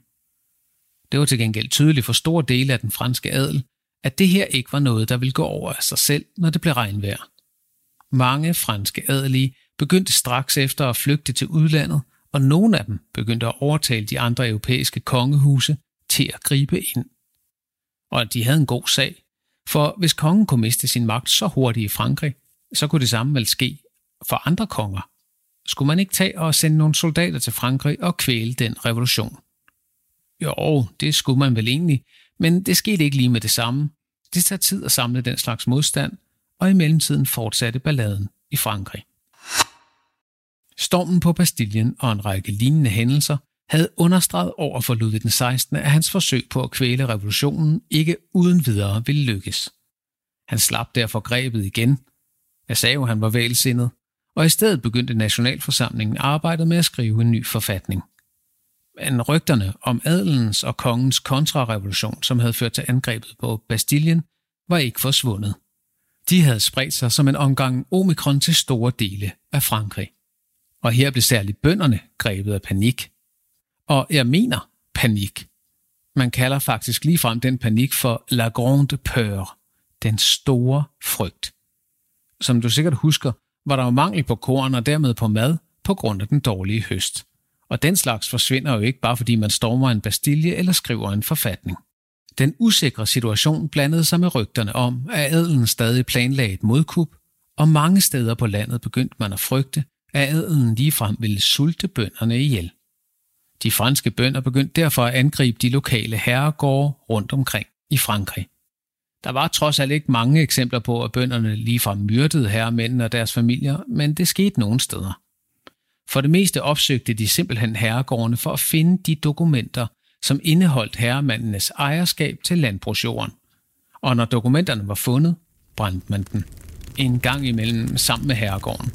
Det var til gengæld tydeligt for store dele af den franske adel, at det her ikke var noget, der ville gå over af sig selv, når det blev regnvejr. Mange franske adelige begyndte straks efter at flygte til udlandet, og nogle af dem begyndte at overtale de andre europæiske kongehuse til at gribe ind. Og de havde en god sag, for hvis kongen kunne miste sin magt så hurtigt i Frankrig, så kunne det samme vel ske for andre konger. Skulle man ikke tage og sende nogle soldater til Frankrig og kvæle den revolution? Jo, det skulle man vel egentlig, men det skete ikke lige med det samme. Det tager tid at samle den slags modstand, og i mellemtiden fortsatte balladen i Frankrig. Stormen på Bastillen og en række lignende hændelser havde understreget over for Ludvig den 16. at hans forsøg på at kvæle revolutionen ikke uden videre ville lykkes. Han slap derfor grebet igen. Jeg sagde jo, at han var vælsindet, og i stedet begyndte Nationalforsamlingen arbejdet med at skrive en ny forfatning. Men rygterne om adelens og kongens kontrarevolution, som havde ført til angrebet på Bastillen, var ikke forsvundet. De havde spredt sig som en omgang omikron til store dele af Frankrig. Og her blev særligt bønderne grebet af panik. Og jeg mener panik. Man kalder faktisk ligefrem den panik for la grande peur, den store frygt. Som du sikkert husker, var der jo mangel på korn og dermed på mad på grund af den dårlige høst. Og den slags forsvinder jo ikke bare fordi man stormer en bastilje eller skriver en forfatning. Den usikre situation blandede sig med rygterne om, at adelen stadig planlagde et modkup, og mange steder på landet begyndte man at frygte, at adelen ligefrem ville sulte bønderne ihjel. De franske bønder begyndte derfor at angribe de lokale herregårde rundt omkring i Frankrig. Der var trods alt ikke mange eksempler på, at bønderne ligefrem myrdede herremændene og deres familier, men det skete nogle steder. For det meste opsøgte de simpelthen herregårdene for at finde de dokumenter, som indeholdt herremændenes ejerskab til landbrugsjorden. Og når dokumenterne var fundet, brændte man den en gang imellem sammen med herregården.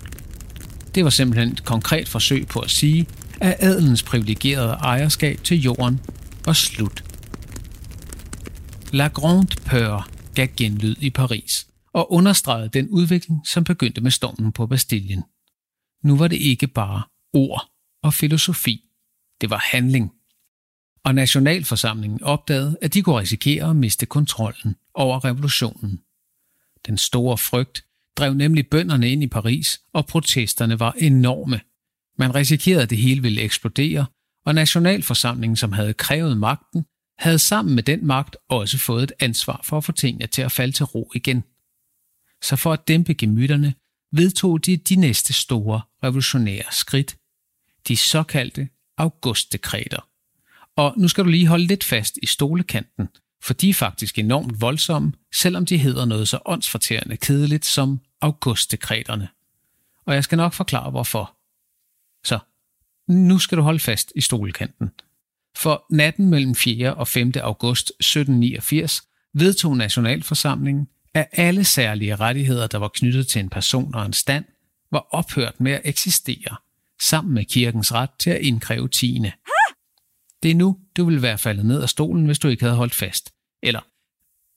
Det var simpelthen et konkret forsøg på at sige, af adelens privilegerede ejerskab til jorden var slut. La Grande Peur gav genlyd i Paris og understregede den udvikling, som begyndte med stormen på Bastillen. Nu var det ikke bare ord og filosofi. Det var handling. Og Nationalforsamlingen opdagede, at de kunne risikere at miste kontrollen over revolutionen. Den store frygt drev nemlig bønderne ind i Paris, og protesterne var enorme. Man risikerede, at det hele ville eksplodere, og Nationalforsamlingen, som havde krævet magten, havde sammen med den magt også fået et ansvar for at få tingene til at falde til ro igen. Så for at dæmpe gemytterne, vedtog de de næste store revolutionære skridt, de såkaldte augustdekreter. Og nu skal du lige holde lidt fast i stolekanten, for de er faktisk enormt voldsomme, selvom de hedder noget så åndsfortærende kedeligt som augustdekreterne. Og jeg skal nok forklare hvorfor. Så, nu skal du holde fast i stolekanten. For natten mellem 4. og 5. august 1789 vedtog Nationalforsamlingen, at alle særlige rettigheder, der var knyttet til en person og en stand, var ophørt med at eksistere, sammen med kirkens ret til at indkræve tiende. Det er nu, du vil være faldet ned af stolen, hvis du ikke havde holdt fast. Eller,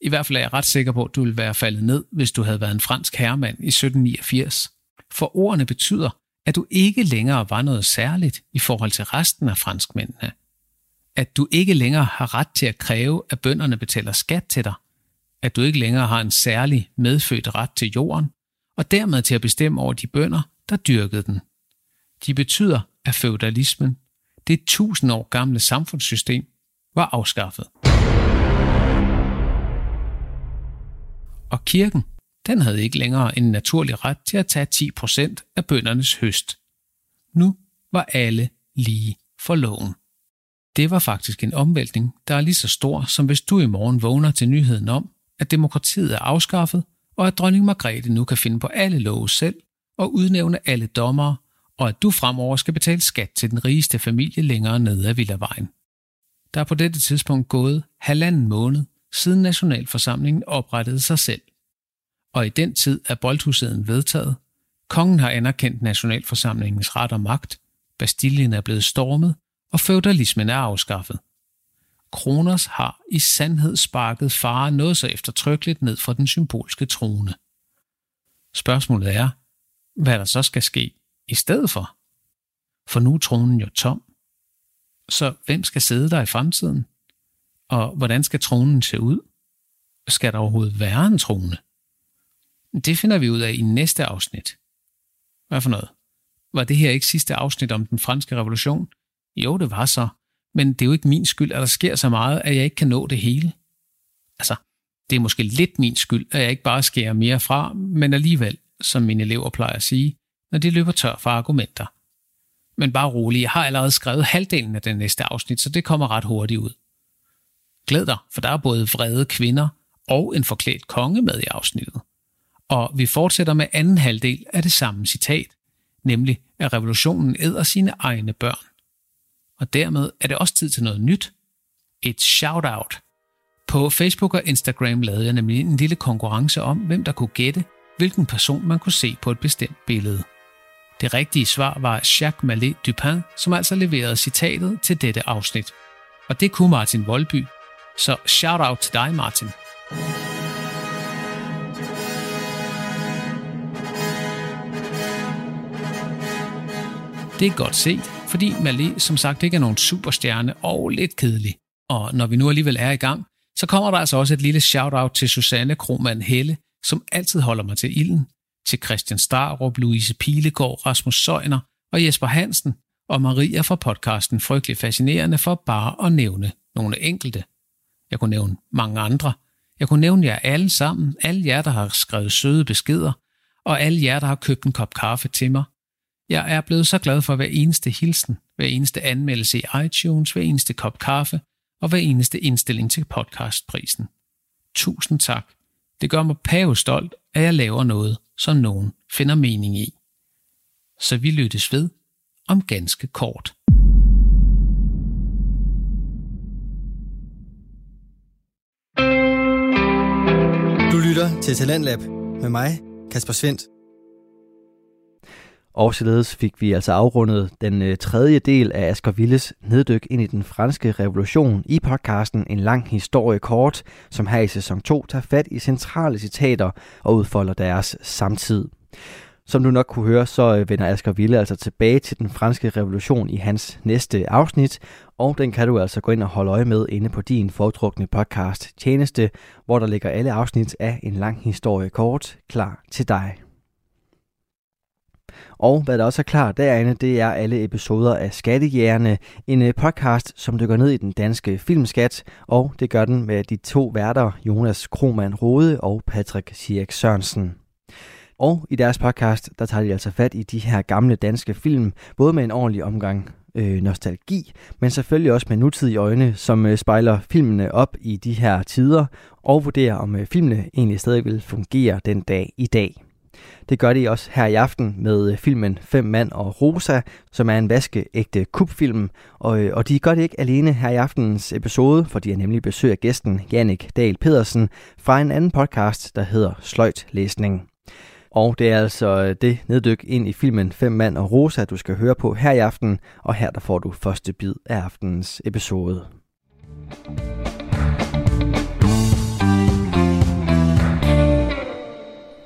i hvert fald er jeg ret sikker på, at du ville være faldet ned, hvis du havde været en fransk herremand i 1789. For ordene betyder, at du ikke længere var noget særligt i forhold til resten af franskmændene. At du ikke længere har ret til at kræve, at bønderne betaler skat til dig. At du ikke længere har en særlig medfødt ret til jorden, og dermed til at bestemme over de bønder, der dyrkede den. De betyder, at feudalismen, det tusind år gamle samfundssystem, var afskaffet. Og kirken, den havde ikke længere en naturlig ret til at tage 10% af bøndernes høst. Nu var alle lige for loven. Det var faktisk en omvæltning, der er lige så stor, som hvis du i morgen vågner til nyheden om, at demokratiet er afskaffet, og at dronning Margrethe nu kan finde på alle love selv og udnævne alle dommere, og at du fremover skal betale skat til den rigeste familie længere nede af Villavejen. Der er på dette tidspunkt gået halvanden måned, siden Nationalforsamlingen oprettede sig selv. Og i den tid er boldhuseden vedtaget, kongen har anerkendt Nationalforsamlingens ret og magt, Bastillen er blevet stormet, og feudalismen er afskaffet. Kronos har i sandhed sparket fare noget så eftertrykkeligt ned fra den symbolske trone. Spørgsmålet er, hvad der så skal ske i stedet for. For nu er tronen jo tom. Så hvem skal sidde der i fremtiden? Og hvordan skal tronen se ud? Skal der overhovedet være en trone? Det finder vi ud af i næste afsnit. Hvad for noget? Var det her ikke sidste afsnit om den franske revolution? Jo, det var så. Men det er jo ikke min skyld, at der sker så meget, at jeg ikke kan nå det hele. Altså, det er måske lidt min skyld, at jeg ikke bare skærer mere fra, men alligevel, som mine elever plejer at sige, når de løber tør for argumenter. Men bare rolig, jeg har allerede skrevet halvdelen af den næste afsnit, så det kommer ret hurtigt ud. Glæd dig, for der er både vrede kvinder og en forklædt konge med i afsnittet. Og vi fortsætter med anden halvdel af det samme citat, nemlig at revolutionen æder sine egne børn. Og dermed er det også tid til noget nyt. Et shout-out. På Facebook og Instagram lavede jeg nemlig en lille konkurrence om, hvem der kunne gætte, hvilken person man kunne se på et bestemt billede. Det rigtige svar var Jacques Mallet Dupin, som altså leverede citatet til dette afsnit. Og det kunne Martin Voldby. Så shout out til dig, Martin. Det er godt set, fordi Malé som sagt ikke er nogen superstjerne og lidt kedelig. Og når vi nu alligevel er i gang, så kommer der altså også et lille shout-out til Susanne Kromand Helle, som altid holder mig til ilden, til Christian Starup, Louise Pilegaard, Rasmus Søjner og Jesper Hansen og Maria fra podcasten Frygtelig Fascinerende for bare at nævne nogle enkelte. Jeg kunne nævne mange andre. Jeg kunne nævne jer alle sammen, alle jer, der har skrevet søde beskeder, og alle jer, der har købt en kop kaffe til mig, jeg er blevet så glad for hver eneste hilsen, hver eneste anmeldelse i iTunes, hver eneste kop kaffe og hver eneste indstilling til podcastprisen. Tusind tak. Det gør mig pavestolt, at jeg laver noget, som nogen finder mening i. Så vi lyttes ved om ganske kort. Du lytter til Talentlab med mig, Kasper Svendt. Og således fik vi altså afrundet den øh, tredje del af Asger Villes neddyk ind i den franske revolution i podcasten En lang historie kort, som her i sæson 2 tager fat i centrale citater og udfolder deres samtid. Som du nok kunne høre, så øh, vender Asger Ville altså tilbage til den franske revolution i hans næste afsnit, og den kan du altså gå ind og holde øje med inde på din foretrukne podcast tjeneste, hvor der ligger alle afsnit af En lang historie kort klar til dig. Og hvad der også er klar derinde, det er alle episoder af Skattejægerne, en øh, podcast, som dykker ned i den danske filmskat, og det gør den med de to værter, Jonas Krohmann Rode og Patrick Sierk Sørensen. Og i deres podcast, der tager de altså fat i de her gamle danske film, både med en ordentlig omgang øh, nostalgi, men selvfølgelig også med nutidige øjne, som øh, spejler filmene op i de her tider, og vurderer, om øh, filmene egentlig stadig vil fungere den dag i dag. Det gør de også her i aften med øh, filmen Fem Mand og Rosa, som er en vaskeægte kubfilm. Og, øh, og de gør det ikke alene her i aftenens episode, for de er nemlig besøg af gæsten Jannik Dahl Pedersen fra en anden podcast, der hedder Sløjt Læsning. Og det er altså øh, det neddyk ind i filmen Fem Mand og Rosa, du skal høre på her i aften, og her der får du første bid af aftenens episode.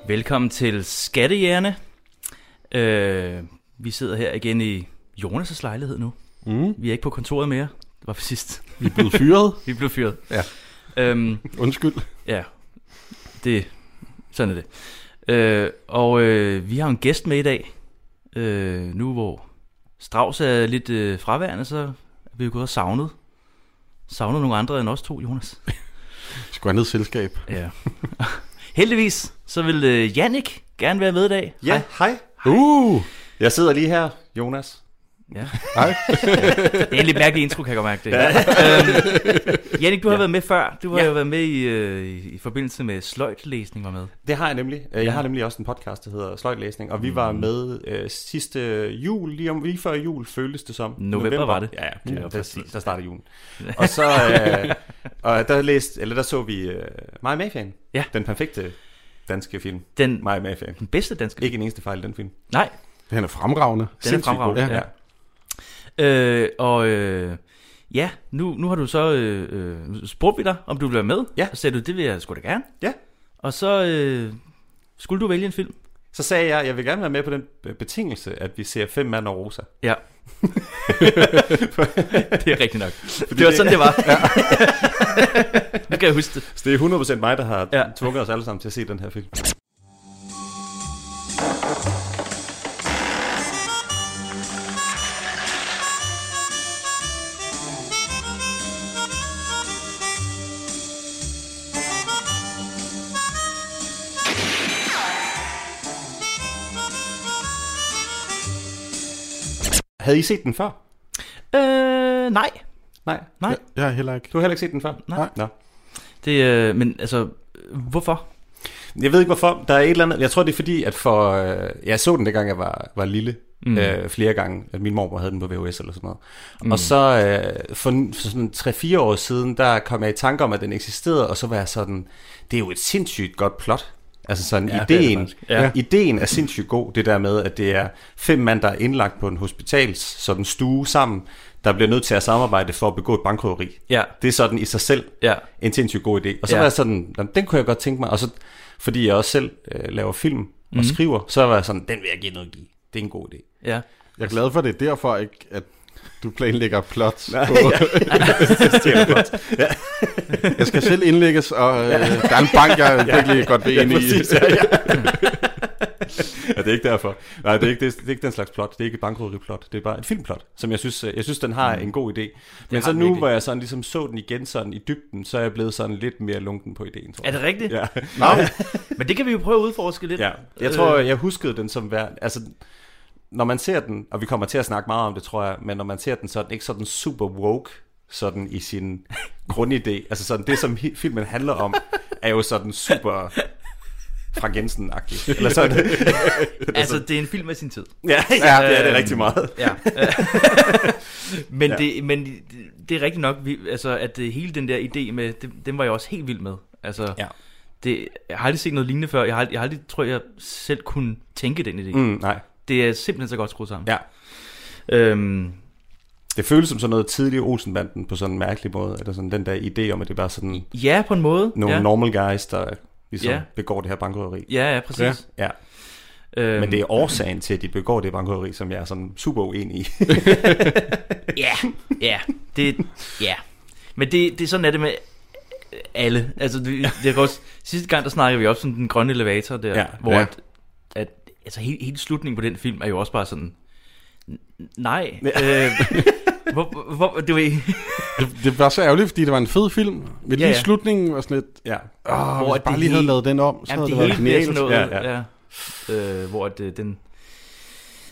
Velkommen til Skattejægerne. Øh, vi sidder her igen i Jonas' lejlighed nu. Mm. Vi er ikke på kontoret mere. Det var for sidst. Vi er blevet fyret. vi blev fyret. Ja. Øhm, Undskyld. ja, det, sådan er det. Øh, og øh, vi har en gæst med i dag. Øh, nu hvor Strauss er lidt øh, fraværende, så er vi jo gået og savnet. Savnet nogle andre end os to, Jonas. Skal have selskab. Ja. Heldigvis, så vil øh, Jannik gerne være med i dag. Ja, hej. Uh, jeg sidder lige her, Jonas. Ja. Hej. Det er en lidt mærkelig intro, kan jeg godt mærke det. Ja. øhm, Jannik, du har Ja. været med før. Du har Ja. jo været med i, øh, i, forbindelse med sløjtlæsning, var med. Det har jeg nemlig. Øh. Jeg har nemlig også en podcast, der hedder Sløjtlæsning, og vi var med øh, sidste jul, lige, om, lige før jul føltes det som. November var det. Ja, ja, Ja, der, præcis. der startede julen. og så øh, og der, læste, eller der så vi øh, Maja Mafiaen. Ja. Den perfekte danske film. Den, Maja Mafiaen. den bedste danske. Ikke en eneste fejl i den film. Nej, Den er fremragende. den er fremragende. Ja. Ja. Øh, og øh, ja, nu, nu har du så øh, øh, spurgt vi dig, om du vil være med. Ja. Og sagde du, det vil jeg sgu da gerne. Ja. Og så øh, skulle du vælge en film. Så sagde jeg, jeg vil gerne være med på den øh, betingelse, at vi ser Fem Mand og Rosa. Ja. det er rigtigt nok. Det var sådan, det var. Ja. nu kan jeg huske det. Så det er 100% mig, der har ja. tvunget os alle sammen til at se den her film. Havde I set den før? Øh, nej. Nej. Nej. Jeg, jeg har heller ikke. Du har heller ikke set den før? Nej. Nå. Det, øh, men altså, hvorfor? Jeg ved ikke hvorfor. Der er et eller andet. Jeg tror det er fordi, at for... Øh, jeg så den dengang jeg var, var lille. Mm. Mm. Øh, flere gange. At min mor havde den på VHS eller sådan noget. Mm. Og så øh, for, for sådan 3-4 år siden, der kom jeg i tanke om, at den eksisterede. Og så var jeg sådan... Det er jo et sindssygt godt plot. Altså sådan, Ja, det er det ideen, faktisk. Ja. ideen er sindssygt god, det der med, at det er fem mand, der er indlagt på en hospitals sådan stue sammen, der bliver nødt til at samarbejde for at begå et bankrøveri. Ja, Det er sådan i sig selv ja. en sindssygt god idé. Og så Ja. var jeg sådan, "Nå, den kunne jeg godt tænke mig. Og så, fordi jeg også selv øh, laver film og mm. skriver, så var jeg sådan, den vil jeg give noget give. Det er en god idé. Ja. Jeg er glad for, at det er derfor, ikke, at du planlægger plot. Nej, på. ja. Jeg skal selv indlægges, og øh, der er en bank, jeg er virkelig godt vil ind i. præcis, ja, ja. ja, det er ikke derfor. Nej, det er ikke, det, er, det er ikke den slags plot. Det er ikke et bankrøveri-plot. Det er bare et filmplot, som jeg synes, øh, jeg synes den har en god idé. Men så nu, virkelig. hvor jeg sådan ligesom så den igen sådan i dybden, så er jeg blevet sådan lidt mere lunken på ideen, tror Er jeg. det rigtigt? Ja. Nå, Men det kan vi jo prøve at udforske lidt. Ja, jeg tror, jeg huskede den som værd. Altså, når man ser den, og vi kommer til at snakke meget om det, tror jeg, men når man ser den, så er den ikke sådan super woke, sådan i sin grundidé. Altså sådan, det som filmen handler om, er jo sådan super fra Jensen-agtigt. Eller sådan. Altså, det er en film af sin tid. ja, ja, det er det Øhm, rigtig meget. Ja. men, Ja. det, men det, er rigtigt nok, vi, altså, at det, hele den der idé med, det, den var jeg også helt vild med. Altså, Ja. det, jeg har aldrig set noget lignende før. Jeg har, jeg har aldrig, tror jeg, selv kunne tænke den idé. Mm, nej, Det er simpelthen så godt skruet sammen. Ja. Øhm, det føles som sådan noget tidlig Olsenbanden på sådan en mærkelig måde. Eller sådan den der idé om, at det er bare sådan ja, på en måde. nogle ja. normal guys, der ligesom Ja. begår det her bankrøveri. Ja, ja, præcis. Ja. Ja. Øhm, Men det er årsagen til, at de begår det bankrøveri, som jeg er sådan super uenig i. Ja, ja, det, ja. Men det, det er sådan er det med alle. Altså, det, det er også, sidste gang, der snakkede vi også om den grønne elevator der, Ja, hvor ja. Altså hele, hele slutningen på den film er jo også bare sådan, nej, Ja. øh, hvor, hvor, det var ikke, det, det var så ærgerligt, fordi det var en fed film. Men lige Ja, ja. slutningen var sådan lidt, ja. åh, Hvor hvis bare det lige havde lavet den om, så jamen, havde det det, været genialt. sådan noget, Ja, ja, ja. Øh, hvor at, øh, den,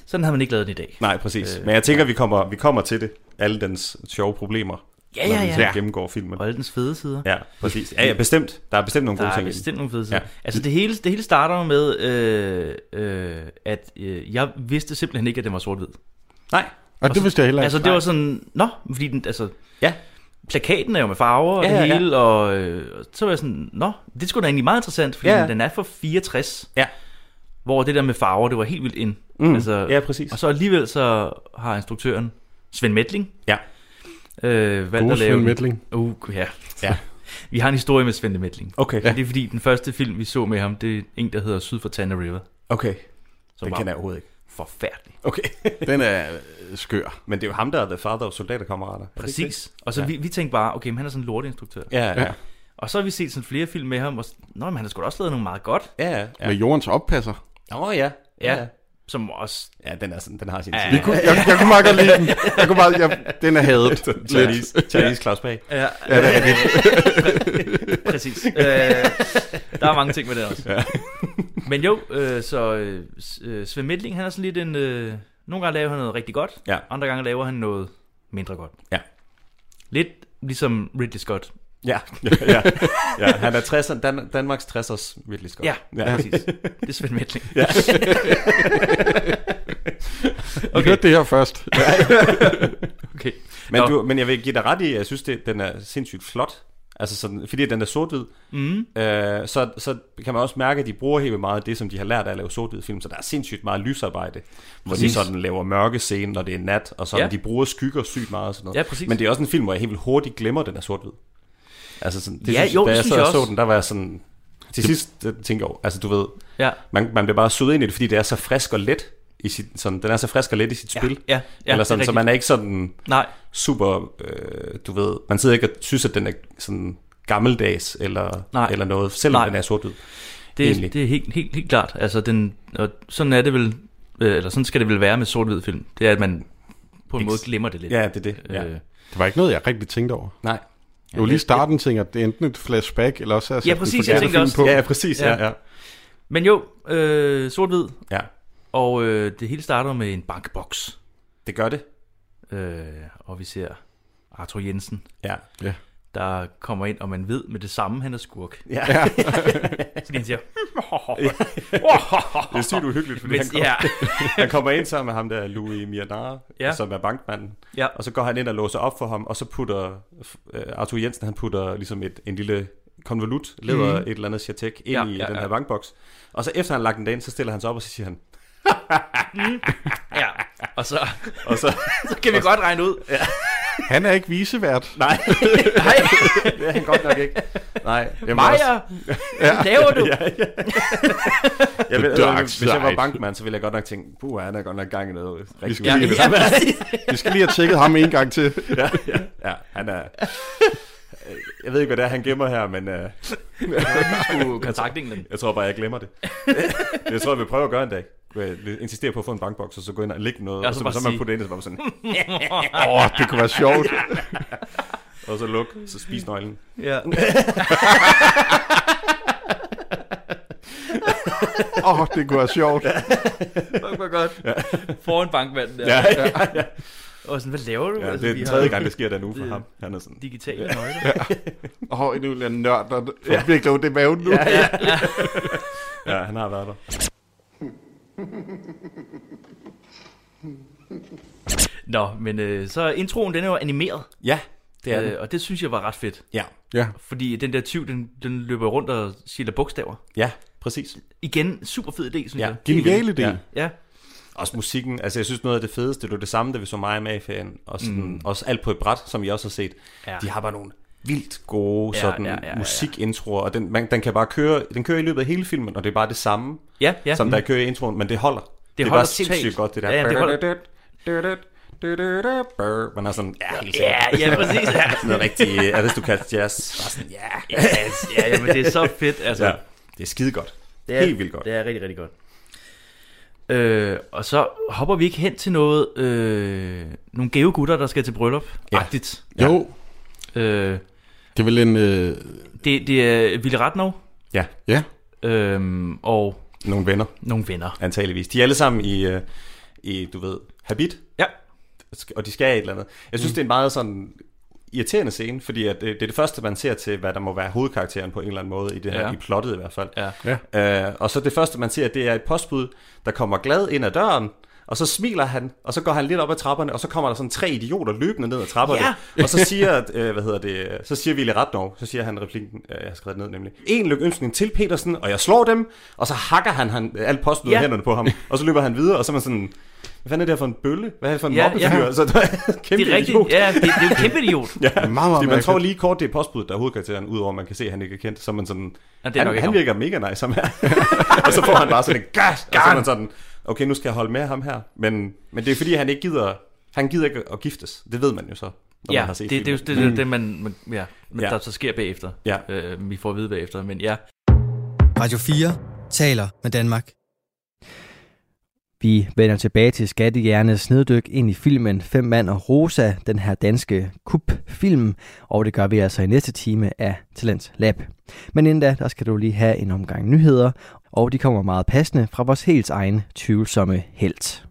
sådan havde man ikke lavet den i dag. Nej, præcis. Øh, Men jeg tænker, vi kommer, vi kommer til det. Alle dens sjove problemer, Ja, når ja, vi ja. så gennemgår filmen. Og alle dens fede sider. Ja, præcis. Ja, ja, bestemt. Der er bestemt nogle Der gode er ting i den. bestemt nogle fede sider. Ja. Altså det hele, det hele starter jo med, øh, øh, at øh, jeg vidste simpelthen ikke, at den var sort-hvid. Nej. Og det vidste jeg heller ikke. Altså det var sådan, nå, fordi den, altså, Ja. plakaten er jo med farver og Ja, det ja, ja. hele, og øh, og så var jeg sådan, nå, det skulle da egentlig meget interessant, fordi Ja. ja. den er fra 64, Ja. hvor det der med farver, det var helt vildt ind. Mm. Altså, ja, præcis. Og så alligevel så har instruktøren, Svend Metling, Ja. Øh, valgt God at lave... Svend den. Metling. Uh, ja. Ja. Vi har en historie med Svend Metling. Okay. Ja. Det er fordi, den første film, vi så med ham, det er en, der hedder Syd for Tana River. Okay. Som Den kender jeg overhovedet ikke. forfærdelig. Okay. Den er øh, skør. Men det er jo ham, der er the father of soldaterkammerater. Er Præcis. Og så Ja. vi, vi tænkte bare, okay, men han er sådan en lortinstruktør. det? Ja, ja. Ja. Og så har vi set sådan flere film med ham, og Nå, men han har sgu da også lavet nogle meget godt. Ja, ja. ja. Med jordens oppasser. Åh, oh, ja. Ja. Som også... Ja, den, er sådan, den har sin Ja. Vi kunne, jeg, jeg kunne meget godt lide den. Jeg kunne meget, jeg, den er hadet. Chinese, Chinese Claus Pag. Ja, Ja, det er rigtigt. præcis. øh, der er mange ting med det også. Ja. Men jo, øh, så øh, øh, Svend Mendling, han er sådan lidt en... Øh, nogle gange laver han noget rigtig godt, Ja. andre gange laver han noget mindre godt. Ja. Lidt ligesom Ridley Scott. Ja, ja, ja. Han er 60'er, Dan, Danmarks 60'ers virkelig Scott. Ja, ja. præcis. Det er Svend Mendling. Ja. Vi hørte det her først. Okay. Men, Nå. du, men jeg vil give dig ret i, at jeg synes, det, den er sindssygt flot. Altså sådan, fordi den er sort-hvid, Mm. øh, så, så kan man også mærke, at de bruger helt meget af det, som de har lært af at lave sort film. Så der er sindssygt meget lysarbejde, hvor de Præcis. sådan laver mørke scener, når det er nat, og sådan, Ja. de bruger skygger sygt meget og sådan noget. Ja, præcis. Men det er også en film, hvor jeg helt vildt hurtigt glemmer, at den er sort-hvid. Altså sådan, det Ja, synes, jo, da det jeg synes så, jeg så også. den, der var jeg sådan... Til sidst øh, tænker jeg over, altså du ved, Ja. man, man bliver bare suget ind i det, fordi det er så frisk og let i sit, sådan, den er så frisk og let i sit Ja, spil. ja, ja, Eller er sådan, så man er ikke sådan Nej, super, øh, du ved, man sidder ikke og synes, at den er sådan gammeldags eller, Nej. eller noget, selvom Nej. den er sort-hvid. det, Egentlig. det er helt, helt, helt klart. Altså, den, og sådan er det vel, øh, eller sådan skal det vel være med sort-hvid film. Det er, at man på en Ikke- måde glemmer det lidt. Ja, det er det. Ja. Øh, Det var ikke noget, jeg rigtig tænkte over. Nej. Det var lige i starten, tænker jeg, det er enten et flashback, eller også er Ja, præcis, jeg tænkte også- på. Ja, ja, præcis. Ja. Ja. Ja, Men jo, øh, sort-hvid, ja. og øh, det hele starter med en bankboks. Det gør det. Øh, og vi ser Arthur Jensen, Ja. Der kommer ind, og man ved med det samme, han er skurk. ja. Så han siger, Det er sygt uhyggeligt, fordi han, Mens, kommer, ja, han kommer ind sammen med ham der, Louis Mianara, Ja. ja. som er bankmanden. ja, Og så går han ind og låser op for ham, og så putter øh, Arthur Jensen, han putter ligesom et, en lille konvolut, leder Mhm. et eller andet chatek ind Ja, i ja, den ja. her bankboks. Og så efter han har lagt den derind, så stiller han sig op, og så siger han, ja. Og så, og så, så kan vi godt regne ud. Han er ikke visevært. nej, Nej, det er han godt nok ikke. Nej, jeg Maja, hvad laver du? ja, ja. jeg vil, dark hvis jeg var bankmand, så ville jeg godt nok tænke, puh, han er godt nok gang i noget rigtig skal Ja, lige- ja. Vi skal lige have tjekket ham en gang til. ja, ja, ja, han er... Jeg ved ikke, hvad det er, han gemmer her, men uh, skulle kontakte England. jeg tror bare, jeg glemmer det. jeg tror, jeg vil prøve at gøre en dag. Jeg vil insistere på at få en bankboks, og så gå ind og lægge noget, Ja, og så så, bare så, man putte det ind, og så bare sådan, Åh, oh, det kunne være sjovt. og så luk, så spis nøglen. Ja. Åh, oh, det kunne være sjovt. Fuck, hvor godt. Foran bankmanden der. Ja, ja, ja. Og sådan, hvad laver du? ja Altså, det er den har tredje gang, det sker der nu for det- ham. Han er sådan, Digitale nøgler. Åh, oh, en eller anden nørd, får virkelig i maven nu. ja, ja. ja, han har været der. Nå, men øh, så introen, den er jo animeret. Ja, det er den. Øh, og det synes jeg var ret fedt. Ja, Ja, Fordi den der tyv, den, den løber rundt og siger bogstaver. ja, præcis. Igen, super fed idé, synes Ja. jeg. genial idé. Ja. Ja, Også musikken, altså jeg synes noget af det fedeste, det var det samme, da vi så mig med fan og sådan, mm. også alt på et bræt, som I også har set. Ja. De har bare nogle vildt gode Ja, sådan ja, ja, ja, musikintroer, og den, man, den kan bare køre, den kører i løbet af hele filmen, og det er bare det samme, ja, ja. som der kører i introen, men det holder. Det, det er holder bare sindssygt godt, det der. Ja, ja, det holder. Man er sådan, ja, helt sikkert. Ja, ja, præcis. Ja, Sådan noget rigtig aristocrat jazz. Bare sådan, ja. ja, ja, men det er så fedt. Altså, ja. Det er skide godt. det er, Helt vildt godt. Det er rigtig, rigtig godt. Øh, og så hopper vi ikke hen til noget, øh, nogle gave gutter, der skal til bryllup. Ja. Agtigt. Jo, Øh, det er vel en... Øh, det, det er Ville Ratnov Ja, ja, øhm, og nogle venner, nogle venner. antageligvis. De er alle sammen i, øh, i du ved, habit, Ja, og de skal et eller andet. Jeg synes, mm. det er en meget sådan irriterende scene, fordi at det, det er det første, man ser til, hvad der må være hovedkarakteren på en eller anden måde, i det her, Ja. ja. i plottet i hvert fald. ja. ja. Øh, og så det første, man ser, det er et postbud, der kommer glad ind ad døren, og så smiler han, og så går han lidt op ad trapperne, og så kommer der sådan tre idioter løbende ned ad trapperne. Ja. Og så siger, øh, hvad hedder det, så siger Ville Ratnov, så siger han replikken, øh, jeg har skrevet ned nemlig, en lykønskning til Petersen, og jeg slår dem, og så hakker han, han alt postbud Ja. ja. hænderne på ham, og så løber han videre, og så er man sådan, hvad fanden er det her for en bølle? Hvad er det for en Ja, mobbefyr? ja. Ja. Så der er en kæmpe Det er rigtigt. idiot. Ja, det, det er jo en kæmpe idiot. Ja, Meget, meget Fordi man tror lige kort, det er postbuddet, der er hovedkarakteren, udover at man kan se, at han ikke er kendt. Så man sådan, Ja, det er han, ikke han virker mega nice, ham her. og så får han bare sådan en gas, og så er man sådan, okay, nu skal jeg holde med ham her. Men, men det er fordi, han ikke gider, han gider ikke at giftes. Det ved man jo så. Når ja, man har set det, filmen. det er jo det, det, man, man, ja, men ja. der så sker bagefter. Ja. Øh, vi får at vide bagefter, men ja. Radio 4 taler med Danmark. Vi vender tilbage til skattehjernes neddyk ind i filmen Fem mand og Rosa, den her danske kup-film, og det gør vi altså i næste time af Talents Lab. Men inden da, der skal du lige have en omgang nyheder, og de kommer meget passende fra vores helt egen tvivlsomme helt.